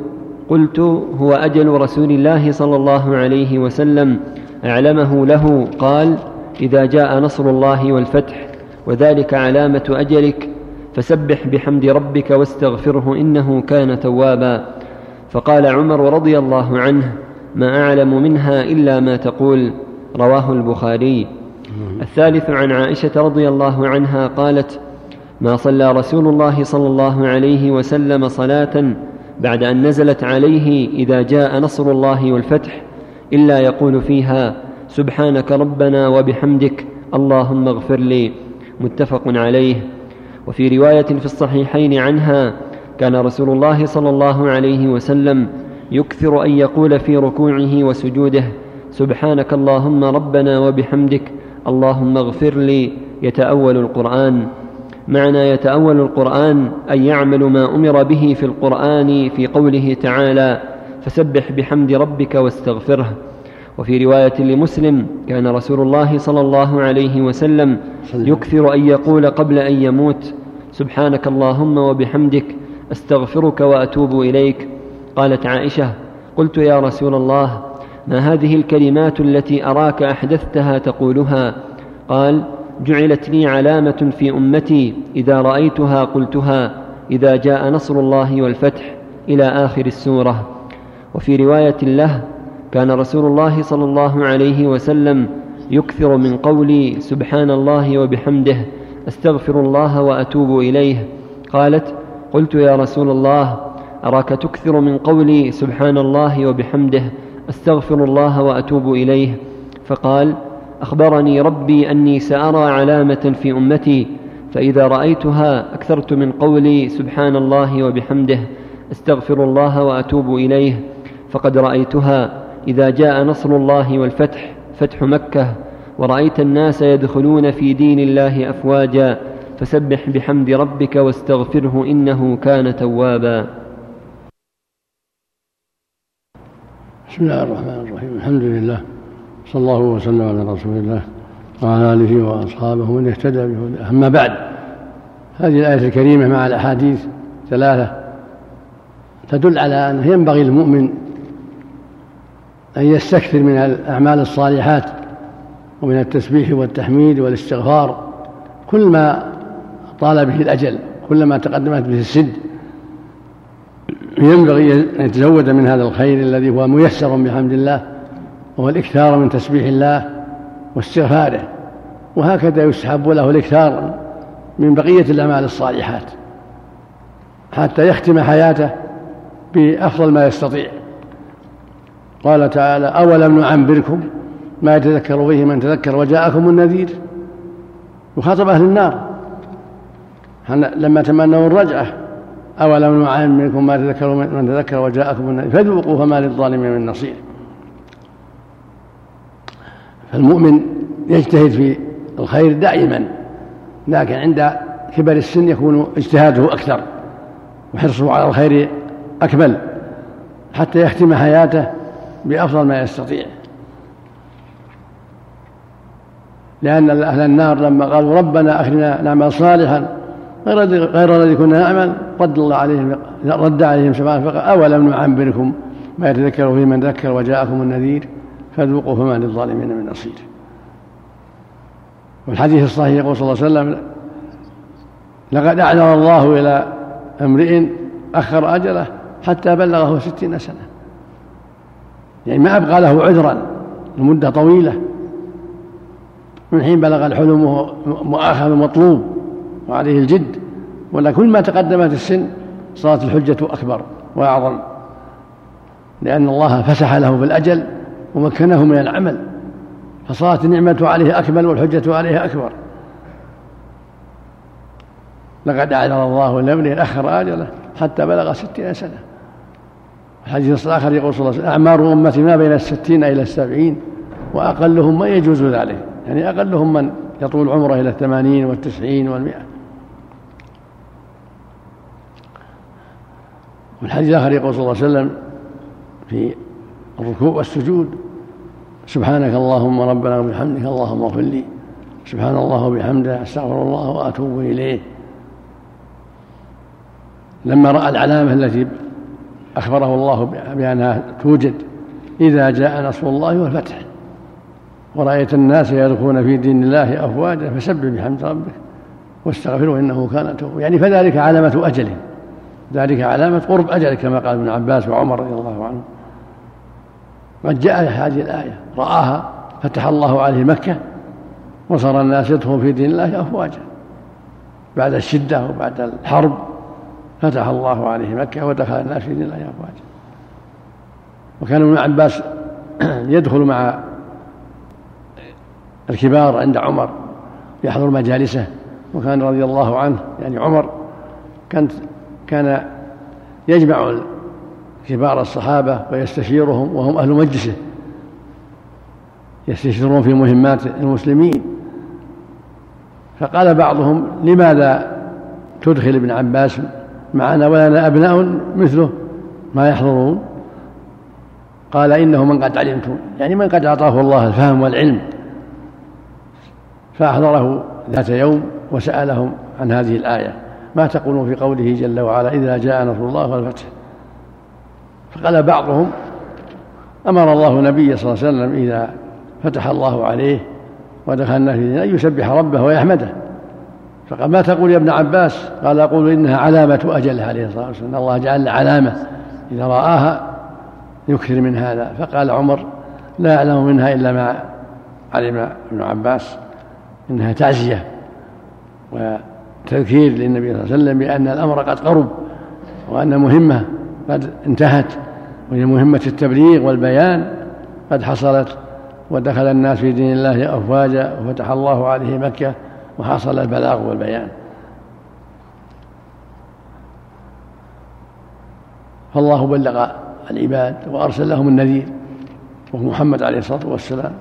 A: قلت هو أجل رسول الله صلى الله عليه وسلم أعلمه له. قال إذا جاء نصر الله والفتح وذلك علامة أجلك. فسبح بحمد ربك واستغفره إنه كان توابا. فقال عمر رضي الله عنه ما أعلم منها إلا ما تقول. رواه البخاري. الثالث عن عائشة رضي الله عنها قالت ما صلى رسول الله صلى الله عليه وسلم صلاة بعد أن نزلت عليه إذا جاء نصر الله والفتح إلا يقول فيها سبحانك ربنا وبحمدك اللهم اغفر لي. متفق عليه. وفي رواية في الصحيحين عنها كان رسول الله صلى الله عليه وسلم يكثر أن يقول في ركوعه وسجوده سبحانك اللهم ربنا وبحمدك اللهم اغفر لي يتأول القرآن. معنى يتأول القرآن أن يعمل ما أمر به في القرآن في قوله تعالى فسبح بحمد ربك واستغفره وفي رواية لمسلم كان رسول الله صلى الله عليه وسلم يكثر أن يقول قبل أن يموت سبحانك اللهم وبحمدك أستغفرك وأتوب إليك. قالت عائشة قلت يا رسول الله ما هذه الكلمات التي أراك أحدثتها تقولها؟ قال جعلت لي علامة في أمتي إذا رأيتها قلتها إذا جاء نصر الله والفتح إلى آخر السورة. وفي رواية له كان رسول الله صلى الله عليه وسلم يكثر من قول سبحان الله وبحمده أستغفر الله وأتوب إليه. قالت قلت يا رسول الله أراك تكثر من قولي سبحان الله وبحمده أستغفر الله وأتوب إليه؟ فقال أخبرني ربي أني سأرى علامة في أمتي فإذا رأيتها أكثرت من قولي سبحان الله وبحمده أستغفر الله وأتوب إليه فقد رأيتها. إذا جاء نصر الله والفتح فتح مكة ورأيت الناس يدخلون في دين الله أفواجا فسبح بحمد ربك واستغفره إنه كان توابا.
B: بسم الله الرحمن الرحيم. الحمد لله. صلى الله وسلم على رسول الله وعلى آله وأصحابه من اهتدى بهداه. أما بعد هذه الآية الكريمة مع الأحاديث ثلاثة تدل على أنه ينبغي للمؤمن أن يستكثر من الأعمال الصالحات ومن التسبيح والتحميد والاستغفار كل ما طال به الأجل كلما تقدمت به السد. ينبغي أن يتزود من هذا الخير الذي هو ميسر بحمد الله وهو الإكثار من تسبيح الله واستغفاره. وهكذا يسحب له الإكثار من بقية الأعمال الصالحات حتى يختم حياته بأفضل ما يستطيع. قال تعالى أولم نعنبركم ما يتذكر فيه من تذكر وجاءكم النذير. يخاطب أهل النار. لما تمنوا الرجعة أولم نعلم منكم ما تذكروا من تذكر وجاءكم النذير؟ فذوقوا فما للظالمين من نصير. فالمؤمن يجتهد في الخير دائما لكن عند كبر السن يكون اجتهاده أكثر وحرصه على الخير أكمل حتى يختم حياته بأفضل ما يستطيع. لأن أهل النار لما قالوا ربنا أخرنا نعمل صالحا غير غير الذي كنا نعمل رد الله عليهم رد عليهم سبحانه فقال أولم نعمركم ما يتذكر فيه من ذكر وجاءكم النذير فذوقوا فما للظالمين من نصير. والحديث الصحيح يقول صلى الله عليه وسلم لقد أعذر الله إلى امرئ أخر أجله حتى بلغه ستين سنة. يعني ما أبقى له عذرا لمدة طويلة. من حين بلغ الحلم مؤاخذ مطلوب وعليه الجد. ولا كل ما تقدمت السن صارت الحجة أكبر وأعظم. لأن الله فسح له بالأجل ومكنه من العمل. فصارت النعمة عليه أكمل والحجة عليه أكبر. لقد أعذر الله لابنه أخر آجله حتى بلغ ستين سنة. الحديث الآخر يقول صلى الله عليه وسلم أعمار أمتي ما بين الستين إلى السبعين وأقلهم من يجوز ذلك. يعني أقلهم من يطول عمره إلى الثمانين والتسعين والمئة. والحديث الآخر يقول صلى الله عليه وسلم في الركوع والسجود سبحانك اللهم ربنا وبحمدك اللهم اغفر لي سبحان الله وبحمده أستغفر الله وأتوب إليه. لما رأى العلامة التي أخبره الله بأنها توجد إذا جاء نصر الله والفتح. ورأيت الناس يدخلون في دين الله أفواجا فسبح بحمد ربك واستغفره إنه كان توبا يعني فذلك علامة أجل ذلك علامة قرب أجل كما قال ابن عباس وعمر رضي الله عنه. قد جاء هذه الآية رآها فتح الله عليه مكة وصار الناس يدخلون في دين الله أفواجا. بعد الشدة وبعد الحرب فتح الله عليه مكة ودخل الناس في دين الله أفواجا وكان ابن عباس يدخل مع الكبار عند عمر يحضر مجالسه. وكان رضي الله عنه يعني عمر كانت كان يجمع كبار الصحابة ويستشيرهم وهم أهل مجلسه. يستشيرون في مهمات المسلمين. فقال بعضهم لماذا تدخل ابن عباس معنا ولنا أبناء مثله ما يحضرون. قال إنه من قد علمتم يعني من قد أعطاه الله الفهم والعلم. فأحضره ذات يوم وسألهم عن هذه الآية. ما تقولون في قوله جل وعلا إذا جاء نصر الله والفتح؟ فقال بعضهم أمر الله النبي صلى الله عليه وسلم إذا فتح الله عليه ودخل الناس في أن يسبح ربه ويحمده. فقال ما تقول يا ابن عباس؟ قال أقول إنها علامة أجله عليه الصلاة والسلام الله جعل علامة إذا رآها يكثر من هذا. فقال عمر لا أعلم منها إلا ما علم ابن عباس إنها تعزية وتذكير للنبي صلى الله عليه وسلم بأن الأمر قد قرب وأن مهمة قد انتهت وهي مهمة التبليغ والبيان قد حصلت ودخل الناس في دين الله أفواجا وفتح الله عليه مكة وحصل البلاغ والبيان. فالله بلغ العباد وأرسل لهم النذير وهو محمد عليه الصلاة والسلام.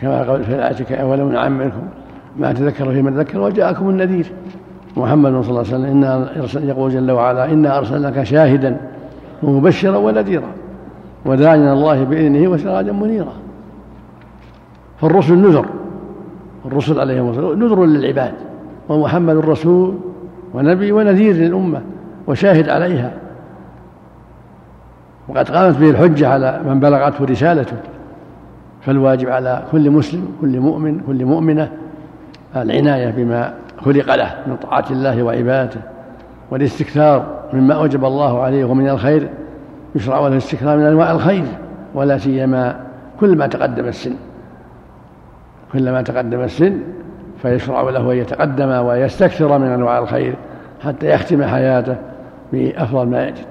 B: كما قال في الآية أولم نعمركم ما تذكر فيما تذكر وجاءكم النذير. محمد صلى الله عليه وسلم إنا يقول جل وعلا إنا أرسلناك شاهدا ومبشرا ونذيرا وداعيا الله بإذنه وسراجا منيرا. فالرسل نذر الرسل عليهم الصلاة نذر للعباد ومحمد رسول ونبي ونذير للأمة وشاهد عليها. وقد قامت به الحجة على من بلغته رسالته فالواجب على كل مسلم كل مؤمن كل مؤمنة العناية بما خلق له من طاعة الله وعبادته والاستكثار مما أوجب الله عليه ومن الخير يشرع له الاستكثار من أنواع الخير ولا سيما كل ما تقدم السن. كلما تقدم السن فيشرع له أن يتقدم ويستكثر من أنواع الخير حتى يختم حياته بأفضل ما يجد.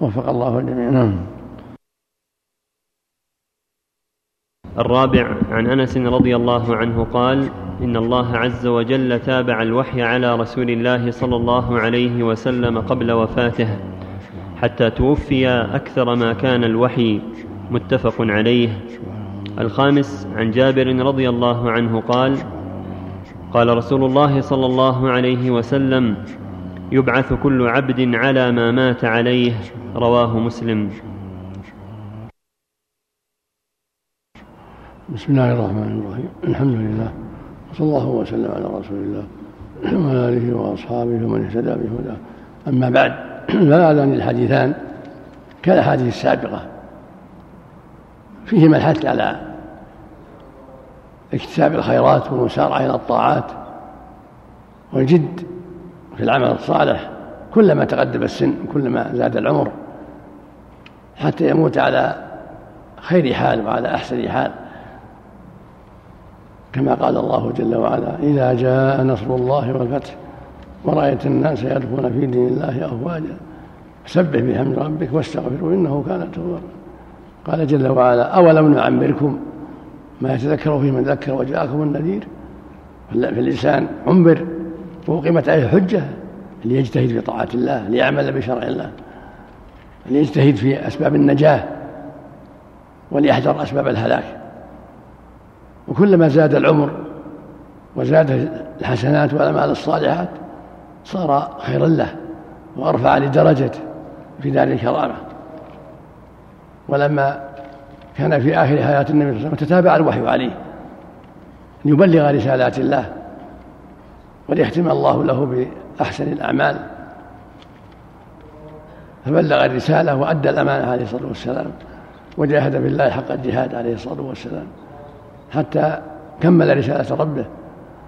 B: وفق الله الجميع. نعم.
A: الرابع عن أنس رضي الله عنه قال إن الله عز وجل تابع الوحي على رسول الله صلى الله عليه وسلم قبل وفاته حتى توفي أكثر ما كان الوحي متفق عليه. الخامس عن جابر رضي الله عنه قال قال رسول الله صلى الله عليه وسلم يبعث كل عبد على ما مات عليه رواه مسلم.
B: بسم الله الرحمن الرحيم. الحمد لله وصلى الله وسلم على رسول الله وعلى آله وأصحابه ومن اهتدى بهداه. أما بعد فهذان الحديثان كالأحاديث السابقة. فيهما الحث على اكتساب الخيرات والمسارعة إلى الطاعات والجد في العمل الصالح كلما تقدم السن كلما زاد العمر حتى يموت على خير حال وعلى أحسن حال. كما قال الله جل وعلا إذا جاء نصر الله والفتح ورأيت الناس يدخلون في دين الله أفواجا سبح بحمد ربك واستغفره إنه كان توابا. قال جل وعلا أولم نعمركم ما يتذكر فيه من ذكر وجاءكم النذير؟ فالإنسان عمر وأقيمت عليه حجة ليجتهد في طاعة الله ليعمل بشرع الله ليجتهد في أسباب النجاة وليحذر أسباب الهلاك. وكلما زاد العمر وزاد الحسنات والأعمال الصالحات صار خيرا له وأرفع لدرجته في دار الكرامة ولما كان في آخر حياة النبي صلى الله عليه وسلم تتابع الوحي عليه ليبلغ رسالات الله وليختم الله له بأحسن الأعمال فبلغ الرسالة وأدى الأمانة عليه الصلاة والسلام وجاهد في الله حق الجهاد عليه الصلاة والسلام حتى كمل رسالة ربه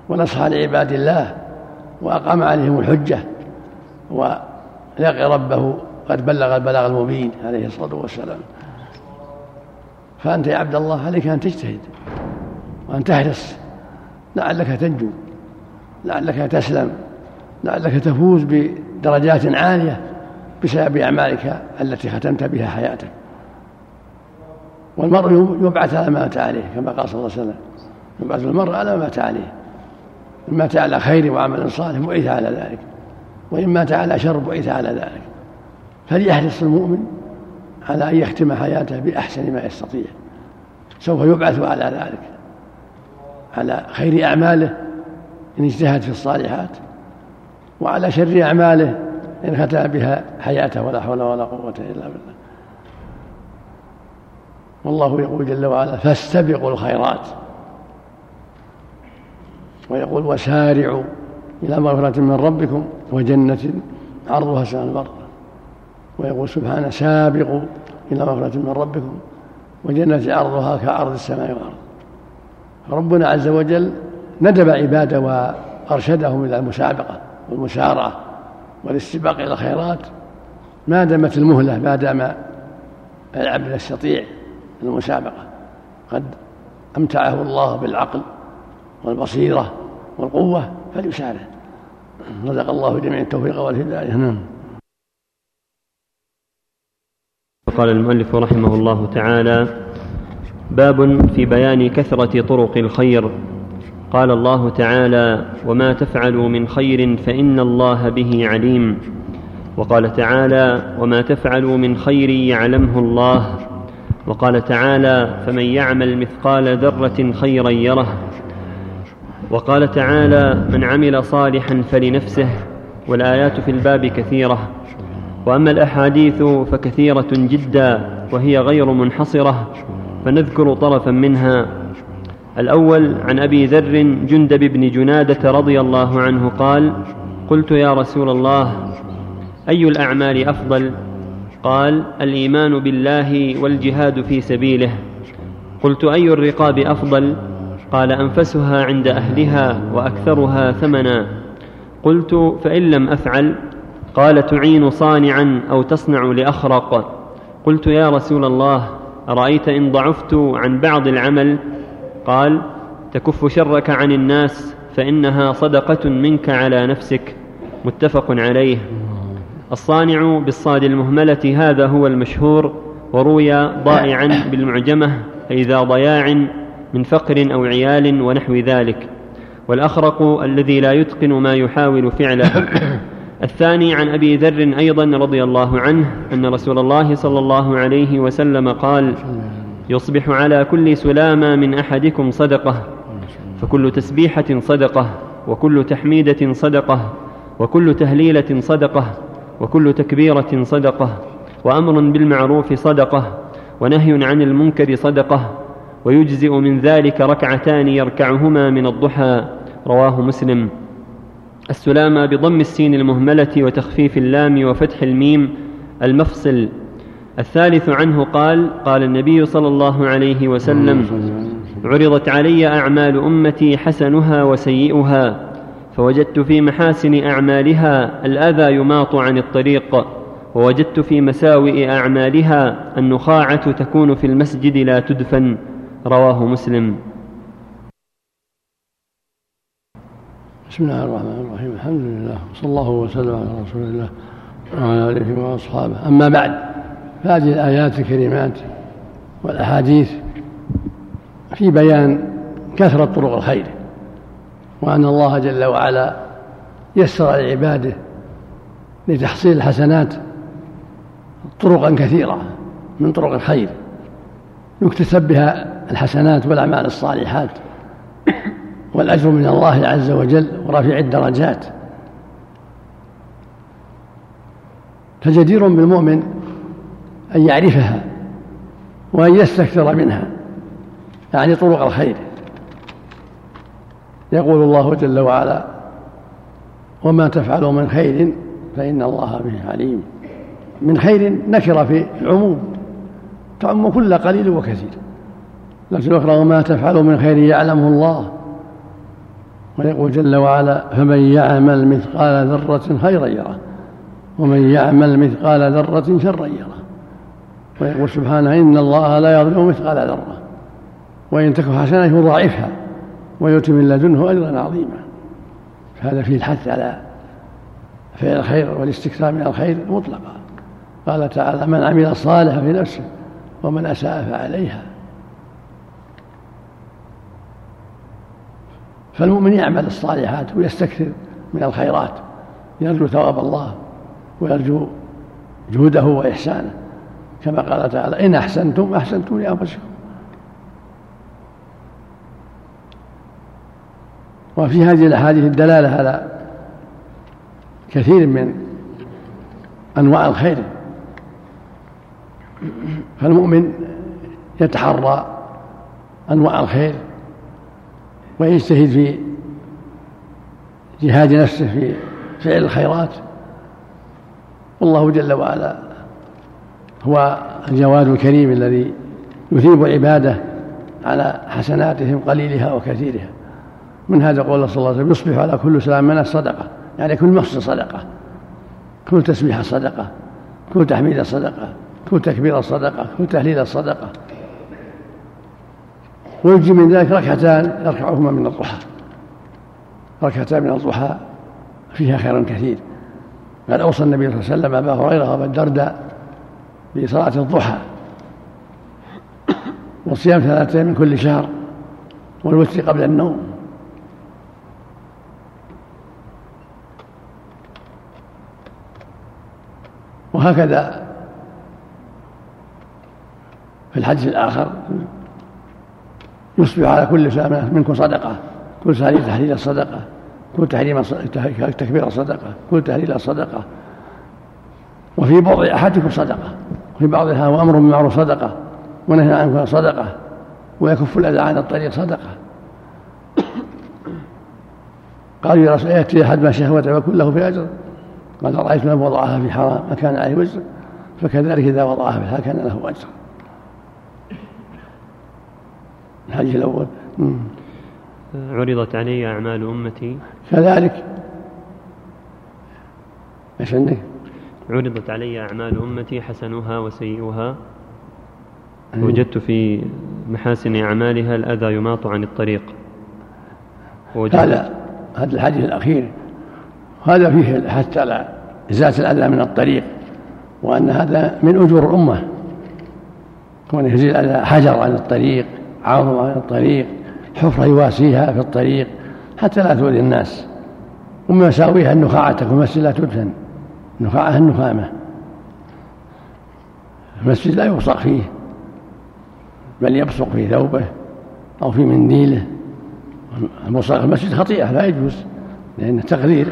B: ونصح لعباد الله وأقام عليهم الحجة ولقي ربه قد بلغ البلاغ المبين عليه الصلاة والسلام. فأنت يا عبد الله عليك أن تجتهد وأن تحرص. لعلك تنجو لعلك تسلم لعلك تفوز بدرجات عالية بسبب أعمالك التي ختمت بها حياتك. والمرء يبعث على ما مات عليه كما قال صلى الله عليه وسلم. يبعث المرء على ما مات عليه إن مات على خير وعمل صالح بعث على ذلك وإن مات على شر بعث على ذلك. فليحرص المؤمن على أن يختم حياته بأحسن ما يستطيع. سوف يبعث على ذلك. على خير أعماله إن اجتهد في الصالحات وعلى شر أعماله إن ختم بها حياته ولا حول ولا قوة إلا بالله. والله يقول جل وعلا فاستبقوا الخيرات. ويقول وسارعوا إلى مغفرة من ربكم وجنة عرضها سماء البر. ويقول سبحانه سابقوا إلى مغفرة من ربكم وجنة عرضها كعرض السماء والأرض. ربنا عز وجل ندب عباده وأرشدهم إلى المسابقة والمسارعة والاستباق إلى الخيرات. ما دامت المهلة ما دام العبد يستطيع المسابقة قد أمتعه الله بالعقل والبصيرة والقوة فليسارع رزق الله جميع التوفيق والهداية. نعم.
A: قال المؤلف رحمه الله تعالى باب في بيان كثرة طرق الخير. قال الله تعالى وما تفعلوا من خير فإن الله به عليم. وقال تعالى وما تفعلوا من خير يعلمه الله. وقال تعالى فمن يعمل مثقال ذرة خيرا يره. وقال تعالى من عمل صالحا فلنفسه. والآيات في الباب كثيرة. وأما الأحاديث فكثيرة جدا وهي غير منحصرة فنذكر طرفا منها. الأول عن أبي ذر جندب بن جنادة رضي الله عنه قال قلت يا رسول الله أي الأعمال أفضل؟ قال الإيمان بالله والجهاد في سبيله. قلت أي الرقاب أفضل؟ قال أنفسها عند أهلها وأكثرها ثمنا. قلت فإن لم أفعل قال تعين صانعا أو تصنع لأخرق. قلت يا رسول الله أرأيت إن ضعفت عن بعض العمل؟ قال تكف شرك عن الناس فإنها صدقة منك على نفسك. متفق عليه. الصانع بالصاد المهملة هذا هو المشهور وروي ضائعا بالمعجمة أي ذا ضياع من فقر أو عيال ونحو ذلك. والأخرق الذي لا يتقن ما يحاول فعله. الثاني عن أبي ذر أيضا رضي الله عنه أن رسول الله صلى الله عليه وسلم قال يصبح على كل سلامة من أحدكم صدقة فكل تسبيحة صدقة وكل تحميدة صدقة وكل تهليلة صدقة وكل تكبيرة صدقة وأمر بالمعروف صدقة ونهي عن المنكر صدقة ويجزئ من ذلك ركعتان يركعهما من الضحى. رواه مسلم. السلامة بضم السين المهملة وتخفيف اللام وفتح الميم المفصل. الثالث عنه قال قال النبي صلى الله عليه وسلم عرضت علي أعمال أمتي حسنها وسيئها فوجدت في محاسن أعمالها الأذى يماط عن الطريق ووجدت في مساوئ أعمالها النخاعة تكون في المسجد لا تدفن. رواه مسلم.
B: بسم الله الرحمن الرحيم. الحمد لله وصلى الله وسلم على رسول الله وعلى آله وأصحابه. أما بعد فهذه الآيات الكريمات والأحاديث في بيان كثرة طرق الخير وأن الله جل وعلا يسر لعباده لتحصيل الحسنات طرقا كثيرة من طرق الخير يكتسب بها الحسنات والأعمال الصالحات. والأجر من الله عز وجل ورفيع الدرجات. فجدير بالمؤمن أن يعرفها وأن يستكثر منها يعني طرق الخير. يقول الله جل وعلا وما تفعلوا من خير فإن الله به عليم. من خير نكر في العموم تعم كل قليل وكثير. لكن أخرى وما تفعلوا من خير يعلمه الله ويقول جل وعلا فمن يعمل مثقال ذرة خيرا يره. ومن يعمل مثقال ذرة شرا يره. ويقول سبحانه إن الله لا يظلم مثقال ذرة. وإن تك حسنة يضاعفها ويؤتي من لدنه أجرا عظيما. فهذا فيه الحث على فعل الخير والاستكثار من الخير مطلقا. قال تعالى من عمل صالحا في نفسه ومن أساء فعليها. فالمؤمن يعمل الصالحات ويستكثر من الخيرات يرجو ثواب الله ويرجو جهده وإحسانه كما قال تعالى إن أحسنتم أحسنتم لأنفسكم. وفي هذه الأحاديث الدلالة على كثير من أنواع الخير. فالمؤمن يتحرى أنواع الخير ويجتهد في جهاد نفسه في فعل الخيرات والله جل وعلا هو الجواد الكريم الذي يثيب عباده على حسناتهم قليلها وكثيرها. من هذا قول صلى الله عليه وسلم؟ يصبح على كل سلام من الصدقة يعني كل مصر صدقة كل تسبيح صدقة كل تحميد صدقة كل تكبير صدقة كل تهليل صدقة. ويجي من ذلك ركعتان يركعهما من الضحى. ركعتان من الضحى فيها خير كثير. قد أوصى النبي صلى الله عليه وسلم أبا هريرة وابا الدرداء بصلاة الضحى. وصيام ثلاثة من كل شهر والوتر قبل النوم. وهكذا في الحديث الآخر يصبح على كل سلامة منكم صدقة. كل سهلين تحليل الصدقة. كل تحريم تكبير الصدقة. كل تهليل الصدقة. وفي بضع أحدكم صدقة. وفي بعضها وأمر بالمعروف صدقة. ونهي عن صدقة. ويكف الأذى عن الطريق صدقة. قالوا يا رسول يأتي أحد ما شهوته ويكون له في أجر. قال رأيت من وضعها في حرام ما كان عليه وزر. فكذلك إذا وضعها في الحال كان له أجر. الحديث الأول.
A: عرضت علي أعمال أمتي.
B: كذلك. إيش عندك؟
A: عرضت علي أعمال أمتي حسنها وسيئها. وجدت في محاسن أعمالها الأذى يماط عن الطريق.
B: هذا هذا الحديث الأخير. هذا فيه حتى على إزالة الأذى من الطريق وأن هذا من أجور الأمة. كون يزيل الأذى حجر عن الطريق. عرض عن الطريق حفرة يواسيها في الطريق حتى لا تؤذي الناس. ومن مساويها النخاعة تكون المسجد لا تدفن. النخاعة النخامة. المسجد لا يبصق فيه بل يبصق في ثوبه أو في منديله. البصاق المسجد خطيئة لا يجوز لأنه تقدير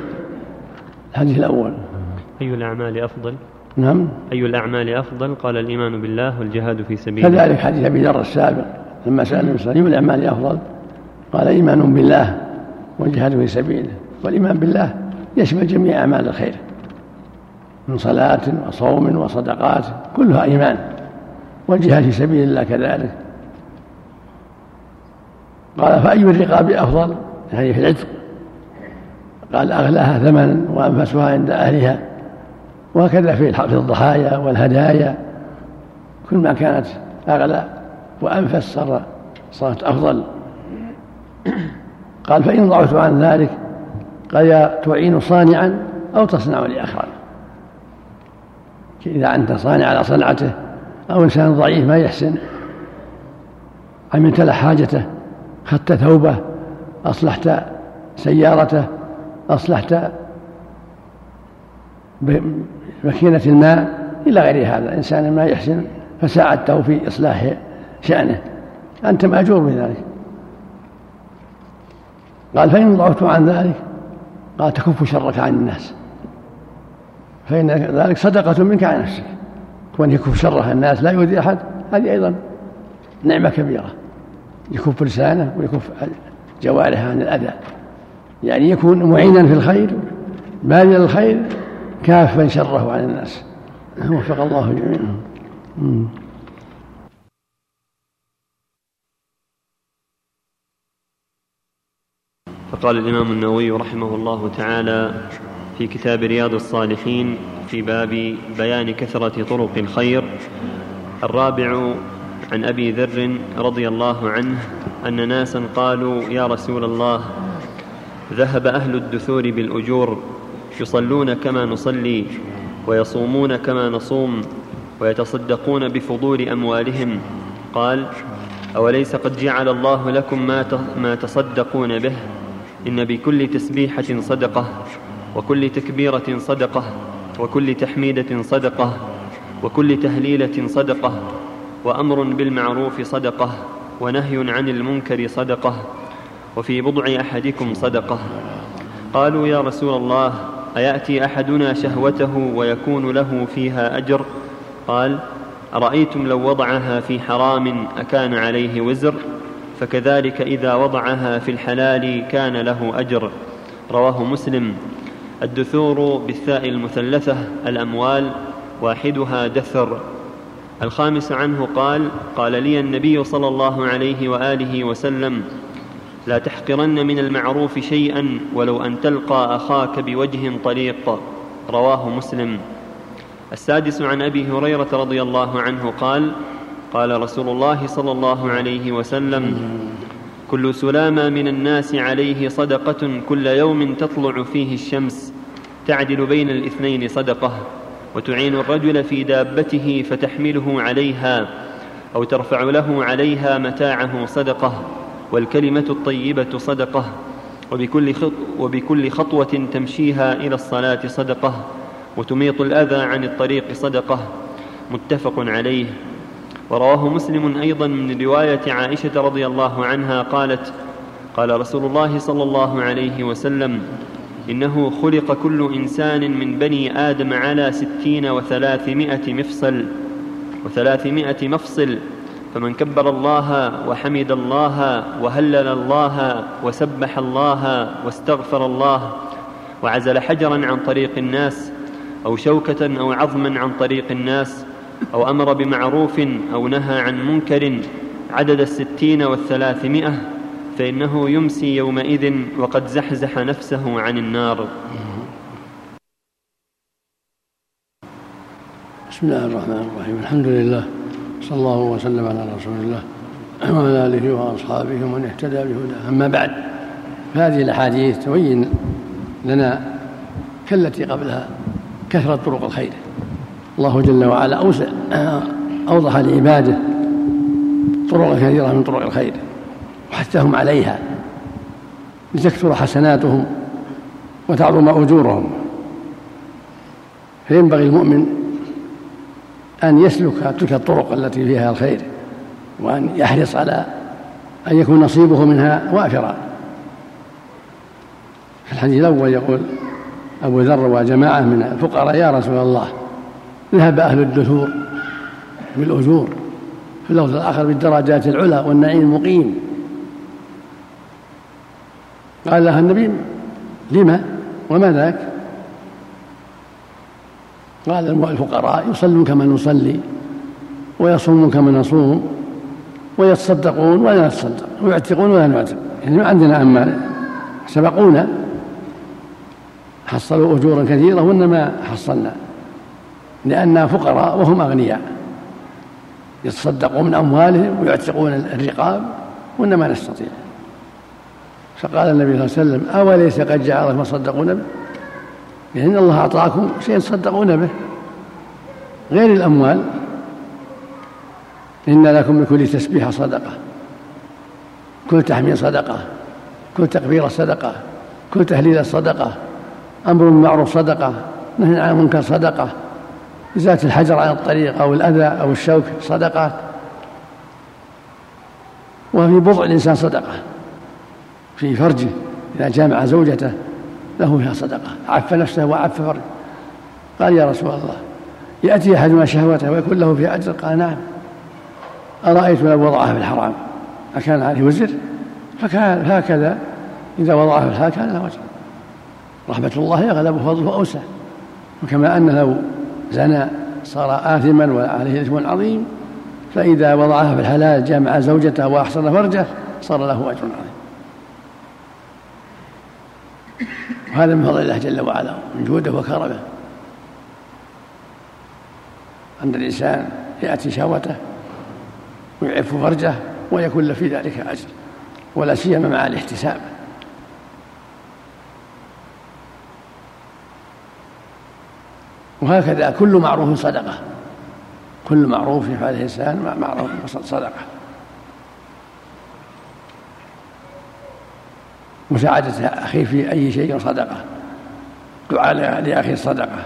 B: الحديث الأول.
A: أي الأعمال أفضل؟
B: نعم.
A: أي الأعمال أفضل؟ قال الإيمان بالله والجهاد في سبيله.
B: كذلك حديث أبي ذر السابق. لما سأل النبي صلى الله عليه وسلم الأعمال أفضل؟ قال إيمان بالله والجهاد في سبيله والإيمان بالله يشمل جميع أعمال الخير من صلاة وصوم وصدقات كلها إيمان والجهاد في سبيل الله كذلك. قال فأي الرقاب أفضل؟ يعني في العتق. قال أغلاها ثمنا وأنفسها عند أهلها وهكذا في الضحايا والهدايا كل ما كانت أغلى. وأنفس صار صارت أفضل. قال فإن ضعفت عن ذلك يا تعين صانعا أو تصنع لآخرين إذا أنت صانع على صنعته أو إنسان ضعيف ما يحسن. عملت له حاجته خدت ثوبه أصلحت سيارته أصلحت بماكينة الماء إلى غير هذا. إنسان ما يحسن فساعدته في إصلاح شأنه. أنت مأجور بذلك. قال فإن ضعفت عن ذلك قال تكف شرك عن الناس. فإن ذلك صدقة منك عن نفسك. كون يكف شره الناس لا يؤذي أحد هذه أيضا نعمة كبيرة. يكف لسانه ويكف جوارحه عن الأذى. يعني يكون معينا في الخير باذلا الخير كافا شره عن الناس. وفق الله جميعا.
A: فقال الإمام النووي رحمه الله تعالى في كتاب رياض الصالحين في باب بيان كثرة طرق الخير الرابع عن أبي ذر رضي الله عنه أن ناسا قالوا يا رسول الله ذهب أهل الدثور بالأجور يصلون كما نصلي ويصومون كما نصوم ويتصدقون بفضول أموالهم. قال أوليس قد جعل الله لكم ما ما تصدقون به؟ إن بكل تسبيحة صدقة وكل تكبيرة صدقة وكل تحميدة صدقة وكل تهليلة صدقة وأمر بالمعروف صدقة ونهي عن المنكر صدقة وفي بضع أحدكم صدقة. قالوا يا رسول الله أيأتي أحدنا شهوته ويكون له فيها أجر؟ قال أرأيتم لو وضعها في حرام أكان عليه وزر؟ فكذلك إذا وضعها في الحلال كان له أجر. رواه مسلم. الدثور بالثاء المثلثة الأموال واحدها دثر. الخامس عنه قال قال لي النبي صلى الله عليه وآله وسلم لا تحقرن من المعروف شيئا ولو أن تلقى أخاك بوجه طليق. رواه مسلم. السادس عن أبي هريرة رضي الله عنه قال قال رسول الله صلى الله عليه وسلم كل سلامة من الناس عليه صدقة كل يوم تطلع فيه الشمس تعدل بين الاثنين صدقة وتعين الرجل في دابته فتحمله عليها أو ترفع له عليها متاعه صدقة والكلمة الطيبة صدقة وبكل, خط وبكل خطوة تمشيها إلى الصلاة صدقة وتميط الأذى عن الطريق صدقة متفق عليه. ورواه مسلم أيضا من رواية عائشة رضي الله عنها قالت قال رسول الله صلى الله عليه وسلم إنه خلق كل إنسان من بني آدم على ستين وثلاثمائة مفصل وثلاثمائة مفصل فمن كبر الله وحمد الله وهلل الله وسبح الله واستغفر الله وعزل حجرا عن طريق الناس أو شوكة أو عظما عن طريق الناس أو أمر بمعروف أو نهى عن منكر عدد الستين والثلاثمائة فإنه يمسي يومئذ وقد زحزح نفسه عن النار.
B: بسم الله الرحمن الرحيم. الحمد لله. صلى الله وسلم على رسول الله وعلى آله وأصحابه ومن اهتدى بهداه. أما بعد فهذه الأحاديث تبين لنا كالتي قبلها كثرة طرق الخير. الله جل وعلا أوسع أوضح لعباده طرق كثيرة من طرق الخير وحثهم عليها. لتكثر حسناتهم وتعظم أجورهم. فينبغي المؤمن أن يسلك تلك الطرق التي فيها الخير وأن يحرص على أن يكون نصيبه منها وافرا. في الحديث الأول يقول أبو ذر وجماعة من الفقراء يا رسول الله ذهب أهل الدثور بالأجور في اللفظ الآخر بالدرجات العلى والنعيم المقيم. قال لها النبي لما؟ وما ذاك؟ قال الفقراء يصلون كما نصلي ويصومون كما نصوم ويتصدقون ولا نتصدق ويعتقون ولا نعتق يعني ما عندنا أمال سبقونا حصلوا أجورا كثيرة وإنما حصلنا. لأننا فقراء وهم أغنياء. يتصدقون من أموالهم ويعتقون الرقاب وإنما نستطيع. فقال النبي صلى الله عليه وسلم أوليس قد جعل ما تصدقون به؟ يعني إن الله أعطاكم شيء تصدقون به. غير الأموال. إن لكم بكل تسبيحة صدقة كل تحميد صدقة كل تكبيرة صدقة كل تهليل صدقة أمر بالمعروف صدقة نهي عن المنكر صدقة. إزالة الحجر عن الطريق أو الأذى أو الشوك صدقات وفي بضع الإنسان صدقة. في فرجه إذا جامع زوجته له فيها صدقة. عف نفسه وعف فرجه. قال يا رسول الله يأتي أحدنا شهوته ويكون له فيها أجر؟ قال نعم. أرأيت لو وضعها في الحرام؟ أكان عليه وزر؟ فكان هكذا. إذا وضعها في الحلال كان له وجه رحمة الله أغلب فضله أوسع وكما أن لو زنى صار آثما وعليه إثم عظيم فإذا وضعها في الحلال جامع زوجته وأحسن فرجه صار له أجر عظيم. وهذا من فضل الله جل وعلا من جوده وكرمه. أن الإنسان يأتي شهوته ويعف فرجه ويكون له في ذلك أجر ولا سيما مع الاحتساب. وهكذا كل معروف صدقة. كل معروف يفعله الإنسان معروف صدقة. مساعدة أخيه في أي شيء صدقة. دعاء لأخيه صدقة.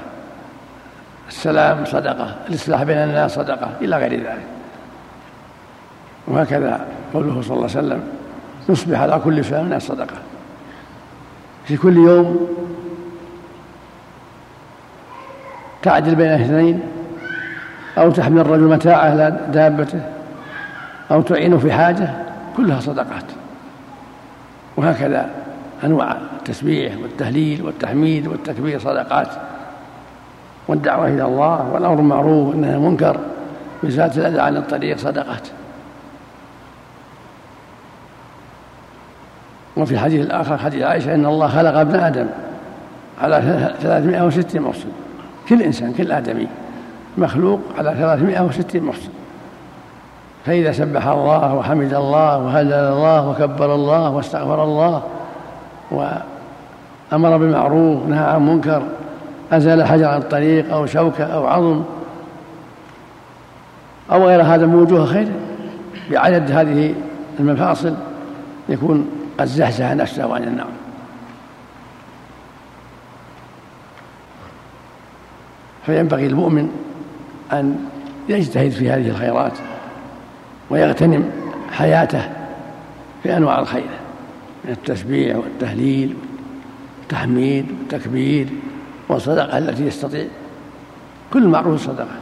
B: السلام صدقة. الإصلاح بين الناس صدقة. إلى غير ذلك. وهكذا قوله صلى الله عليه وسلم يصبح على كل فعل من صدقة. في كل يوم تعدل بين اثنين أو تحمل الرجل متاعه على دابته أو تعينه في حاجة كلها صدقات. وهكذا أنواع التسبيح والتهليل والتحميد والتكبير صدقات. والدعوة إلى الله والأمر بالمعروف والنهي عن المنكر وإزالة الأذى عن الطريق صدقات. وفي الحديث الآخر حديث عائشة إن الله خلق ابن آدم على 360 مفصل كل إنسان كل آدمي مخلوق على 360 مفصل فإذا سبح الله وحمد الله وهلل الله وكبر الله واستغفر الله وأمر بالمعروف نهى عن منكر أزال حجر عن الطريق أو شوكة أو عظم أو غير هذا من وجوه خير. بعدد هذه المفاصل يكون قد زحزح نفسه عن النار. فينبغي المؤمن أن يجتهد في هذه الخيرات ويغتنم حياته في أنواع الخير من التسبيح والتهليل والتحميد والتكبير والصدقة التي يستطيع. كل معروف صدقة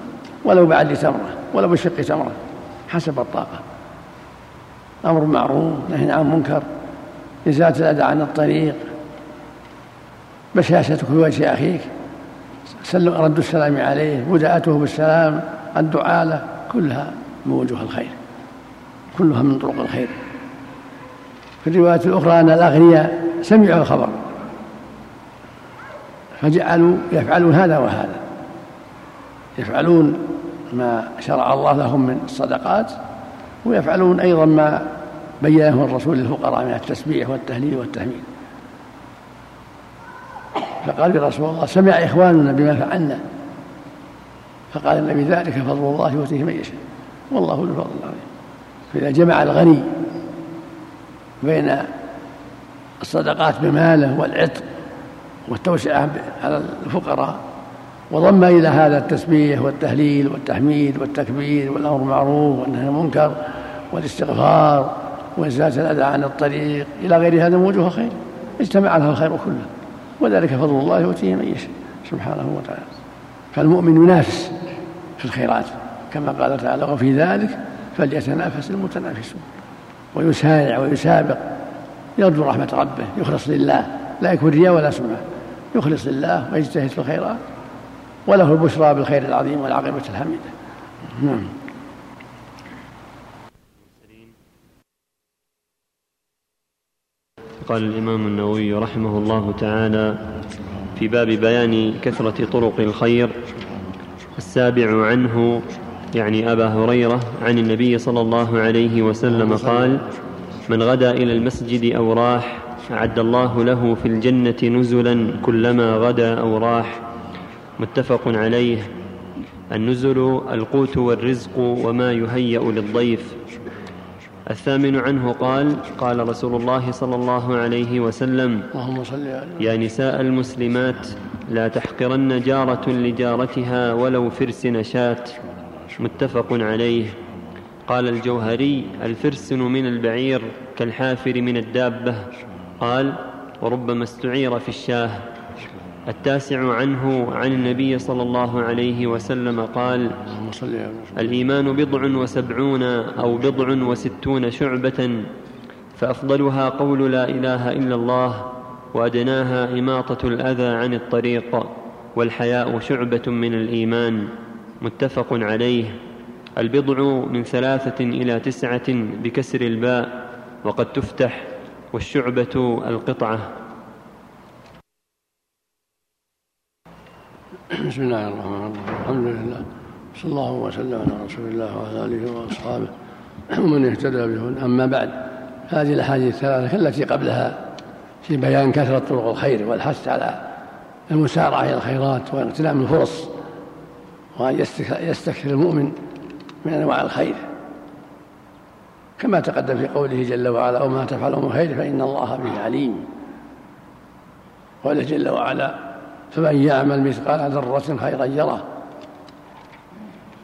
B: ولو بعد تمرة ولو بشق تمرة حسب الطاقة. أمر معروف نهي عن منكر إزالة الأذى عن الطريق بشاشتك في وجه أخيك. رد السلام عليه بدأته بالسلام الدعاء له كلها من وجوه الخير. كلها من طرق الخير. في الرواية الأخرى أن الأغنياء سمعوا الخبر. فجعلوا يفعلون هذا وهذا. يفعلون ما شرع الله لهم من الصدقات ويفعلون أيضا ما بينه الرسول للفقراء من التسبيح والتهليل والتحميد فقال يا رسول الله سمع إخواننا بما فعلنا. فقال النبي ذلك فضل الله يؤتيه من يشاء. والله ذو الفضل العظيم. فإذا جمع الغني بين الصدقات بماله والعتق والتوسعة على الفقراء وضم إلى هذا التسبيح والتهليل والتحميد والتكبير والأمر بالمعروف والنهي عن المنكر والاستغفار وإزالة الأذى عن الطريق إلى غير هذا من وجوه خير. اجتمع له الخير كله. وذلك فضل الله يؤتيه من يشاء سبحانه وتعالى. فالمؤمن ينافس في الخيرات كما قال تعالى وفي ذلك فليتنافس المتنافسون. ويسارع ويسابق يرجو رحمة ربه يخلص لله لا يكون رياء ولا سمعة يخلص لله ويجتهد في الخيرات. وله البشرى بالخير العظيم والعاقبة الحميدة. نعم.
A: قال الإمام النووي رحمه الله تعالى في باب بيان كثرة طرق الخير السابع عنه يعني أبا هريرة عن النبي صلى الله عليه وسلم قال من غدا إلى المسجد أو راح أعد الله له في الجنة نزلا كلما غدا أو راح. متفق عليه. النزل القوت والرزق وما يهيأ للضيف. الثامن عنه قال قال رسول الله صلى الله عليه وسلم
B: اللهم صل
A: يا نساء المسلمات لا تحقرن جارة لجارتها ولو فرس نشات. متفق عليه. قال الجوهري الفرسن من البعير كالحافر من الدابة. قال وربما استعير في الشاه. التاسع عنه عن النبي صلى الله عليه وسلم قال الإيمان بضع وسبعون أو بضع وستون شعبة فأفضلها قول لا إله إلا الله وأدناها إماطة الأذى عن الطريق والحياء شعبة من الإيمان. متفق عليه. البضع من ثلاثة إلى تسعة بكسر الباء وقد تفتح والشعبة القطعة.
B: بسم الله الرحمن الرحيم. الحمد لله. صلى الله وسلم على رسول الله وعلى آله وأصحابه ومن اهتدى به أما بعد هذه الأحاديث الثلاثة التي قبلها في بيان كثرة طرق الخير والحث على المسارعة إلى الخيرات واغتنام الفرص وأن يستكثر المؤمن من أنواع الخير. كما تقدم في قوله جل وعلا وما تفعلوا من خير فإن الله به عليم. قوله جل وعلا فمن يعمل مثقال ذرة خيرا يره.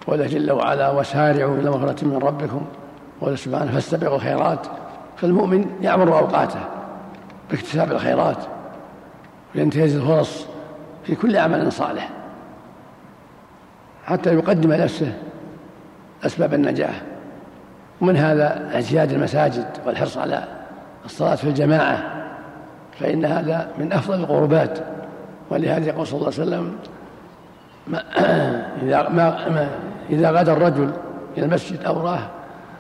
B: قال جل وعلا وسارعوا إلى مغفرة من ربكم قال سبحانه فاستبقوا الخيرات. فالمؤمن يعمر أوقاته باكتساب الخيرات وينتهز الفرص في كل عمل صالح حتى يقدم نفسه أسباب النجاح ومن هذا اعتياد المساجد والحرص على الصلاة في الجماعة فإن هذا من أفضل القربات. ولهذا يقول صلى الله عليه وسلم ما إذا, ما ما إذا غدا الرجل إلى المسجد أو راه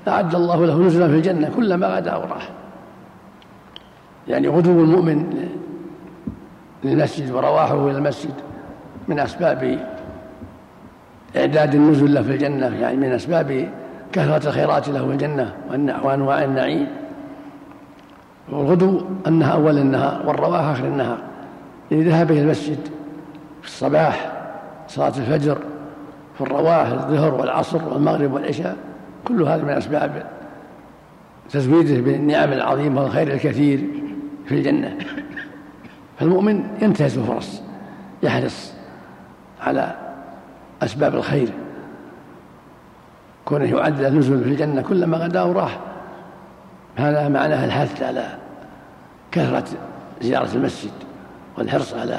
B: أعد الله له نزلا في الجنة كلما غدا أو راه. يعني غدو المؤمن للمسجد ورواحه إلى المسجد من أسباب إعداد النزل له في الجنة يعني من أسباب كثرة الخيرات له في الجنة وأنواع النعيم. والغدو أنها أول النهار والرواح آخر النهار. إذا ذهب إلى المسجد في الصباح صلاة الفجر في الرواح الظهر والعصر والمغرب والعشاء كل هذا من أسباب تزويده بالنعم العظيمة والخير الكثير في الجنة. فالمؤمن ينتهز الفرص يحرص على أسباب الخير. كونه يعد النزول في الجنة كلما غدا وراح هذا معناه الحث على كثرة زيارة المسجد. والحرص على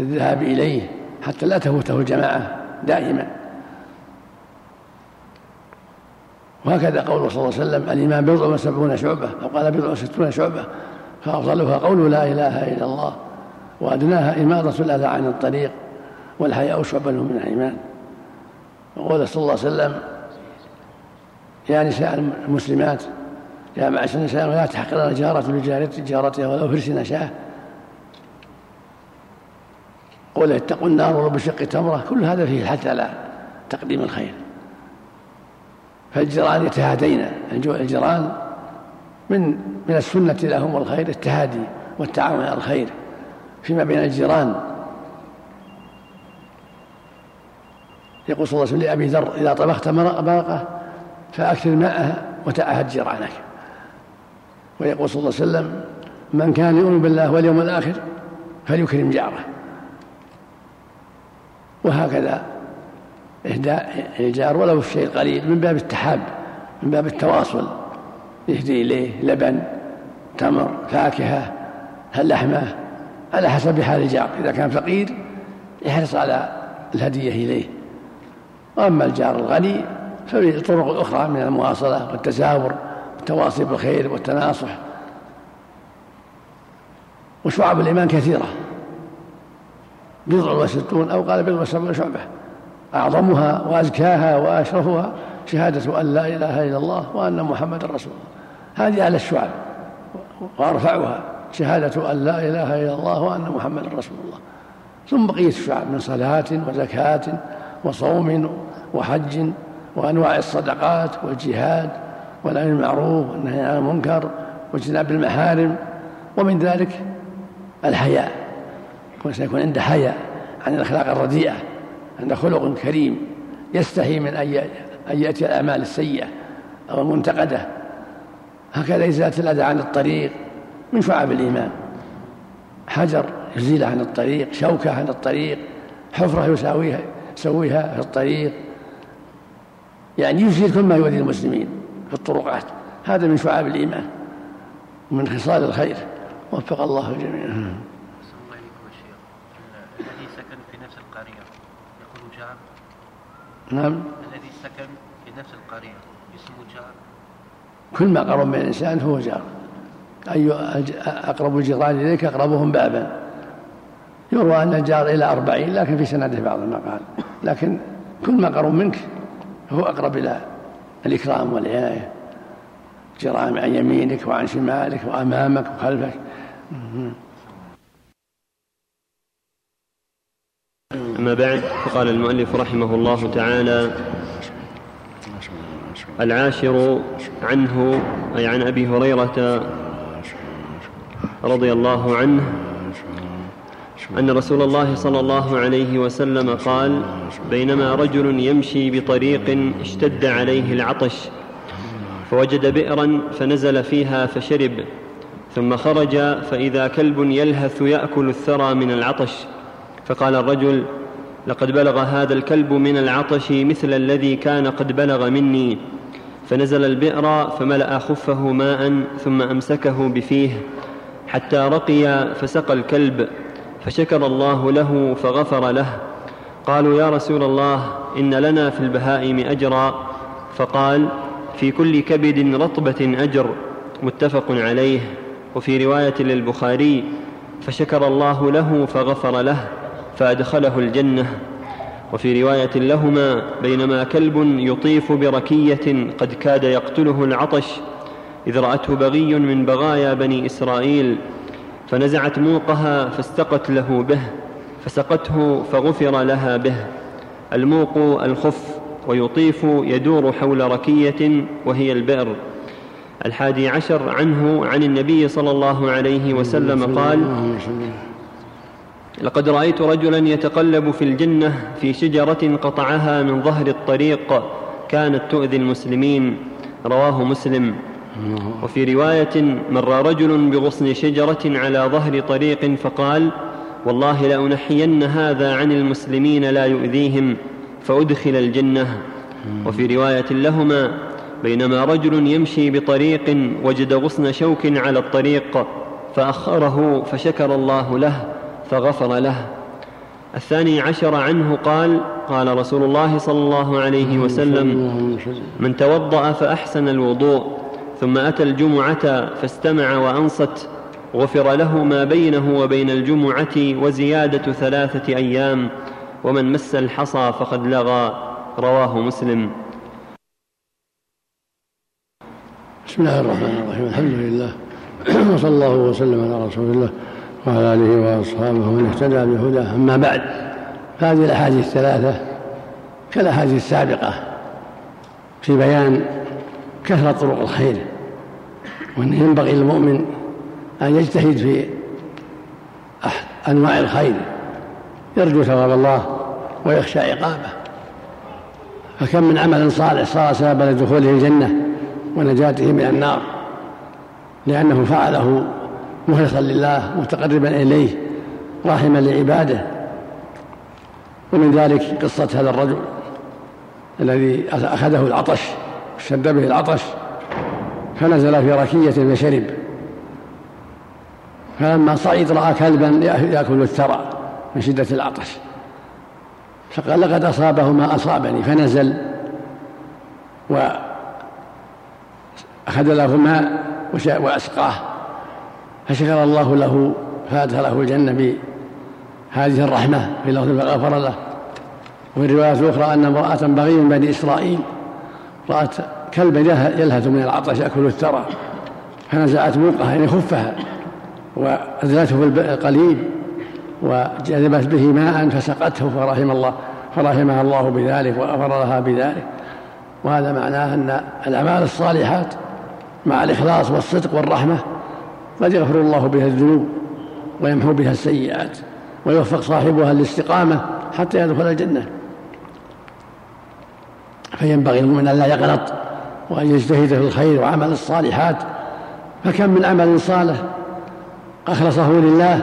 B: الذهاب إليه حتى لا تفوته الجماعة دائما. وهكذا قوله صلى الله عليه وسلم الإيمان بضع وسبعون شعبة أو قال بضع وستون شعبة فأفضلها قول لا إله إلا الله وأدناها إماضة الأذى عن الطريق والحياء شعبة من الإيمان. وقال صلى الله عليه وسلم يا نساء المسلمات يا معشر النساء لا تحقرن جارة لجارتها ولو فرس نشاة. قول اتقوا النار ولو بشق تمرة. كل هذا فيه الحث على تقديم الخير. فالجيران يتهادين. الجيران من من السنة لهم والخير التهادي والتعاون على الخير. فيما بين الجيران. يقول صلى الله عليه وسلم لأبي ذر إذا طبخت مرقة فأكثر ماءها وتعهد جيرانك ويقول صلى الله عليه وسلم من كان يؤمن بالله واليوم الآخر فليكرم جاره. وهكذا. إهداء الجار ولو الشيء القليل من باب التحاب من باب التواصل. يهدي إليه لبن تمر فاكهة لحمة على حسب حال الجار. إذا كان فقير يحرص على الهدية إليه. وأما الجار الغني ففي طرق أخرى من المواصلة والتزاور والتواصي بالخير والتناصح. وشعب الإيمان كثيرة. بضع وستون أو قال بضع وسبعون شعبة. أعظمها وأزكاها وأشرفها شهادة أن لا إله إلا الله وأن محمدا رسول الله. هذه أعلى الشعب. وأرفعها شهادة أن لا إله إلا الله وأن محمدا رسول الله. ثم بقية الشعب من صلاة وزكاة وصوم وحج وأنواع الصدقات والجهاد والأمر بالمعروف والنهي عن المنكر واجتناب المحارم ومن ذلك الحياء. سيكون عنده حياء عن الأخلاق الرديئة عنده خلق كريم يستحي من أن يأتي الأعمال السيئة أو المنتقدة. هكذا إزالة الأذى عن الطريق من شعب الإيمان. حجر يزيل عن الطريق شوكة عن الطريق حفرة يساويها يسويها في الطريق. يعني يزيل كل ما يؤذي المسلمين في الطرقات. هذا من شعاب الإيمان ومن خصال الخير. وفق الله الجميع
C: الذي سكن في نفس القرية يقول جار
B: نعم.
C: الذي سكن في نفس القرية اسمه جار.
B: كل ما قرب من الإنسان هو جار. أي أقرب الجيران إليك أقربهم بابا. يروى أن الجار إلى أربعين لكن في سنده بعض المقال. لكن كل ما قرب منك هو أقرب إلى الإكرام والعناية. جيران عن يمينك وعن شمالك وأمامك وخلفك.
A: أما بعد فقال المؤلف رحمه الله تعالى العاشر عنه أي عن أبي هريرة رضي الله عنه أن رسول الله صلى الله عليه وسلم قال بينما رجل يمشي بطريق اشتد عليه العطش فوجد بئرا فنزل فيها فشرب ثم خرج فإذا كلب يلهث يأكل الثرى من العطش فقال الرجل لقد بلغ هذا الكلب من العطش مثل الذي كان قد بلغ مني. فنزل البئر فملأ خفه ماء ثم أمسكه بفيه. حتى رقي فسقى الكلب فشكر الله له فغفر له. قالوا يا رسول الله إن لنا في البهائم أجرا. فقال في كل كبد رطبة أجر متفق عليه. وفي رواية للبخاري فشكر الله له فغفر له. فأدخله الجنة. وفي رواية لهما بينما كلب يطيف بركية قد كاد يقتله العطش إذ رأته بغي من بغايا بني إسرائيل فنزعت موقها فاستقت له به فسقته فغفر لها به. الموق الخف ويطيف يدور حول ركية وهي البئر. الحادي عشر عنه عن النبي صلى الله عليه وسلم قال لقد رأيت رجلا يتقلب في الجنة في شجرة قطعها من ظهر الطريق كانت تؤذي المسلمين. رواه مسلم. وفي رواية مر رجل بغصن شجرة على ظهر طريق فقال والله لأنحين هذا عن المسلمين لا يؤذيهم فأدخل الجنة. وفي رواية لهما بينما رجل يمشي بطريق وجد غصن شوك على الطريق فأخره فشكر الله له. فغفر له. الثاني عشر عنه قال قال رسول الله صلى الله عليه وسلم. من توضأ فأحسن الوضوء ثم أتى الجمعة فاستمع وأنصت غفر له ما بينه وبين الجمعة وزيادة ثلاثة أيام ومن مس الحصى فقد لغى. رواه مسلم.
B: بسم الله الرحمن الرحيم. الحمد لله وصلى الله وسلم على رسول الله. وعلى آله وأصحابه ومن اهتدى بهداه أما بعد فهذه الأحاديث الثلاثة كالأحاديث السابقة في بيان كثرة طرق الخير وأنه ينبغي للمؤمن أن يجتهد في أنواع الخير يرجو ثواب الله ويخشى عقابه. فكم من عمل صالح صار سببا لدخوله الجنة ونجاته من النار لأنه فعله مخلصا لله متقربا إليه راحما لعباده. ومن ذلك قصة هذا الرجل الذي أخذه العطش اشتد به العطش فنزل في ركية فشرب. فلما صعد رأى كلبا يأكل الثرى من شدة العطش. فقال لقد أصابه ما أصابني فنزل وأخذ له ماء وأسقاه. فشكر الله له فأدخله الجنة بهذه الرحمة في لفظ فغفر له وفي الرواية الأخرى أن امرأة بغي من بني إسرائيل رأت كلبا يلهث من العطش يأكل الثرى فنزعت موقها يعني خفها وأزلته في القليب وجذبت به ماء فسقته فرحم الله فرحمها الله بذلك وغفر لها بذلك. وهذا معناه أن الأعمال الصالحات مع الإخلاص والصدق والرحمة قد يغفر الله بها الذنوب ويمحو بها السيئات ويوفق صاحبها للاستقامة حتى يدخل الجنة. فينبغي المؤمن أن لا يغلط وأن يجتهد في الخير وعمل الصالحات. فكم من عمل صالح أخلصه لله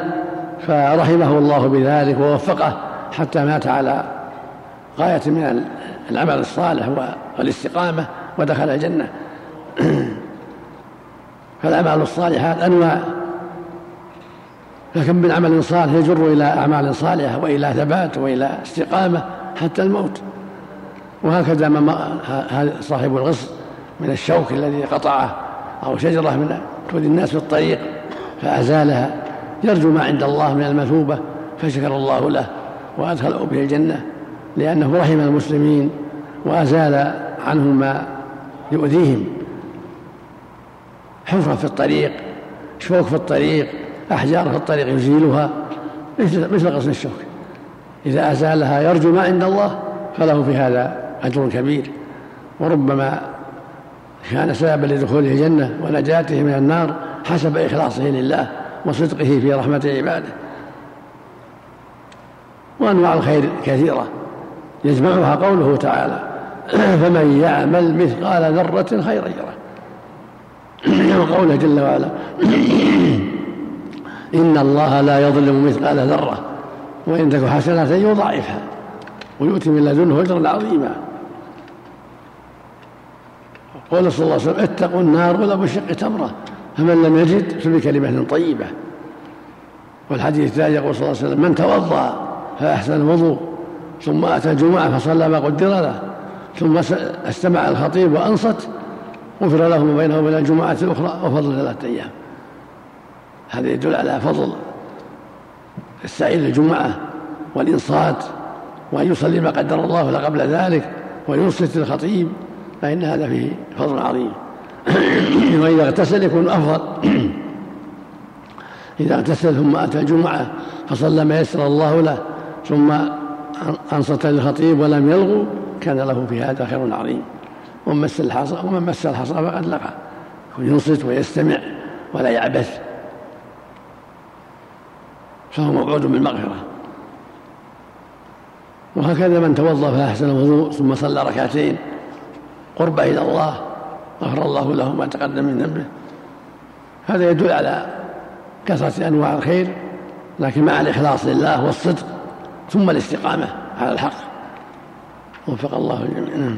B: فرحمه الله بذلك ووفقه حتى مات على غاية من العمل الصالح والاستقامة ودخل الجنة. فالأعمال الصالحات أنواع. فكم من عمل صالح يجر إلى أعمال صالحة وإلى ثبات وإلى استقامة حتى الموت. وهكذا ما صاحب الغص من الشوك الذي قطعه أو شجرة من تؤذي الناس في الطريق فأزالها. يرجو ما عند الله من المثوبة فشكر الله له وأدخله به الجنة لأنه رحم المسلمين وأزال عنهم ما يؤذيهم. حفرة في الطريق شوك في الطريق أحجار في الطريق يزيلها. مثل مثل غصن الشوك. إذا أزالها يرجو ما عند الله فله في هذا أجر كبير. وربما كان سببا لدخوله الجنة ونجاته من النار حسب إخلاصه لله وصدقه في رحمة عباده. وأنواع الخير كثيرة. يجمعها قوله تعالى فمن يعمل مثقال ذرة خيرا يره. وقوله جل وعلا إن الله لا يظلم مثقال ذرة وإن تك حسنة يضاعفها ويؤتي من لدنه أجرا عظيما. قال صلى الله عليه وسلم اتقوا النار ولو بشق تمرة فمن لم يجد فبكلمة طيبة. والحديث الثاني يقول صلى الله عليه وسلم من توضأ فأحسن الوضوء ثم أتى الجمعة فصلى ما قدر له ثم استمع الخطيب وأنصت غفر له ما بينه وبين الجمعة الأخرى وفضل ثلاثة أيام. هذا يدل على فضل السعي للجمعة والإنصات وأن يصلي ما قدر الله له قبل ذلك وينصت الخطيب فإن هذا فيه فضل عظيم. وإذا اغتسل يكون أفضل. إذا اغتسل ثم أتى الجمعة فصلى ما يسر الله له ثم أنصت للخطيب ولم يلغو كان له في هذا خير عظيم. ومن مس الحصى ومن مس الحصى فقد لقى ينصت ويستمع ولا يعبث. فهو موعود بالمغفرة. وهكذا من توضأ فأحسن الوضوء ثم صلى ركعتين. قرب إلى الله غفر الله له ما تقدم من ذنبه. هذا يدل على كثرة أنواع الخير لكن مع الإخلاص لله والصدق ثم الاستقامة على الحق. وفق الله الجميع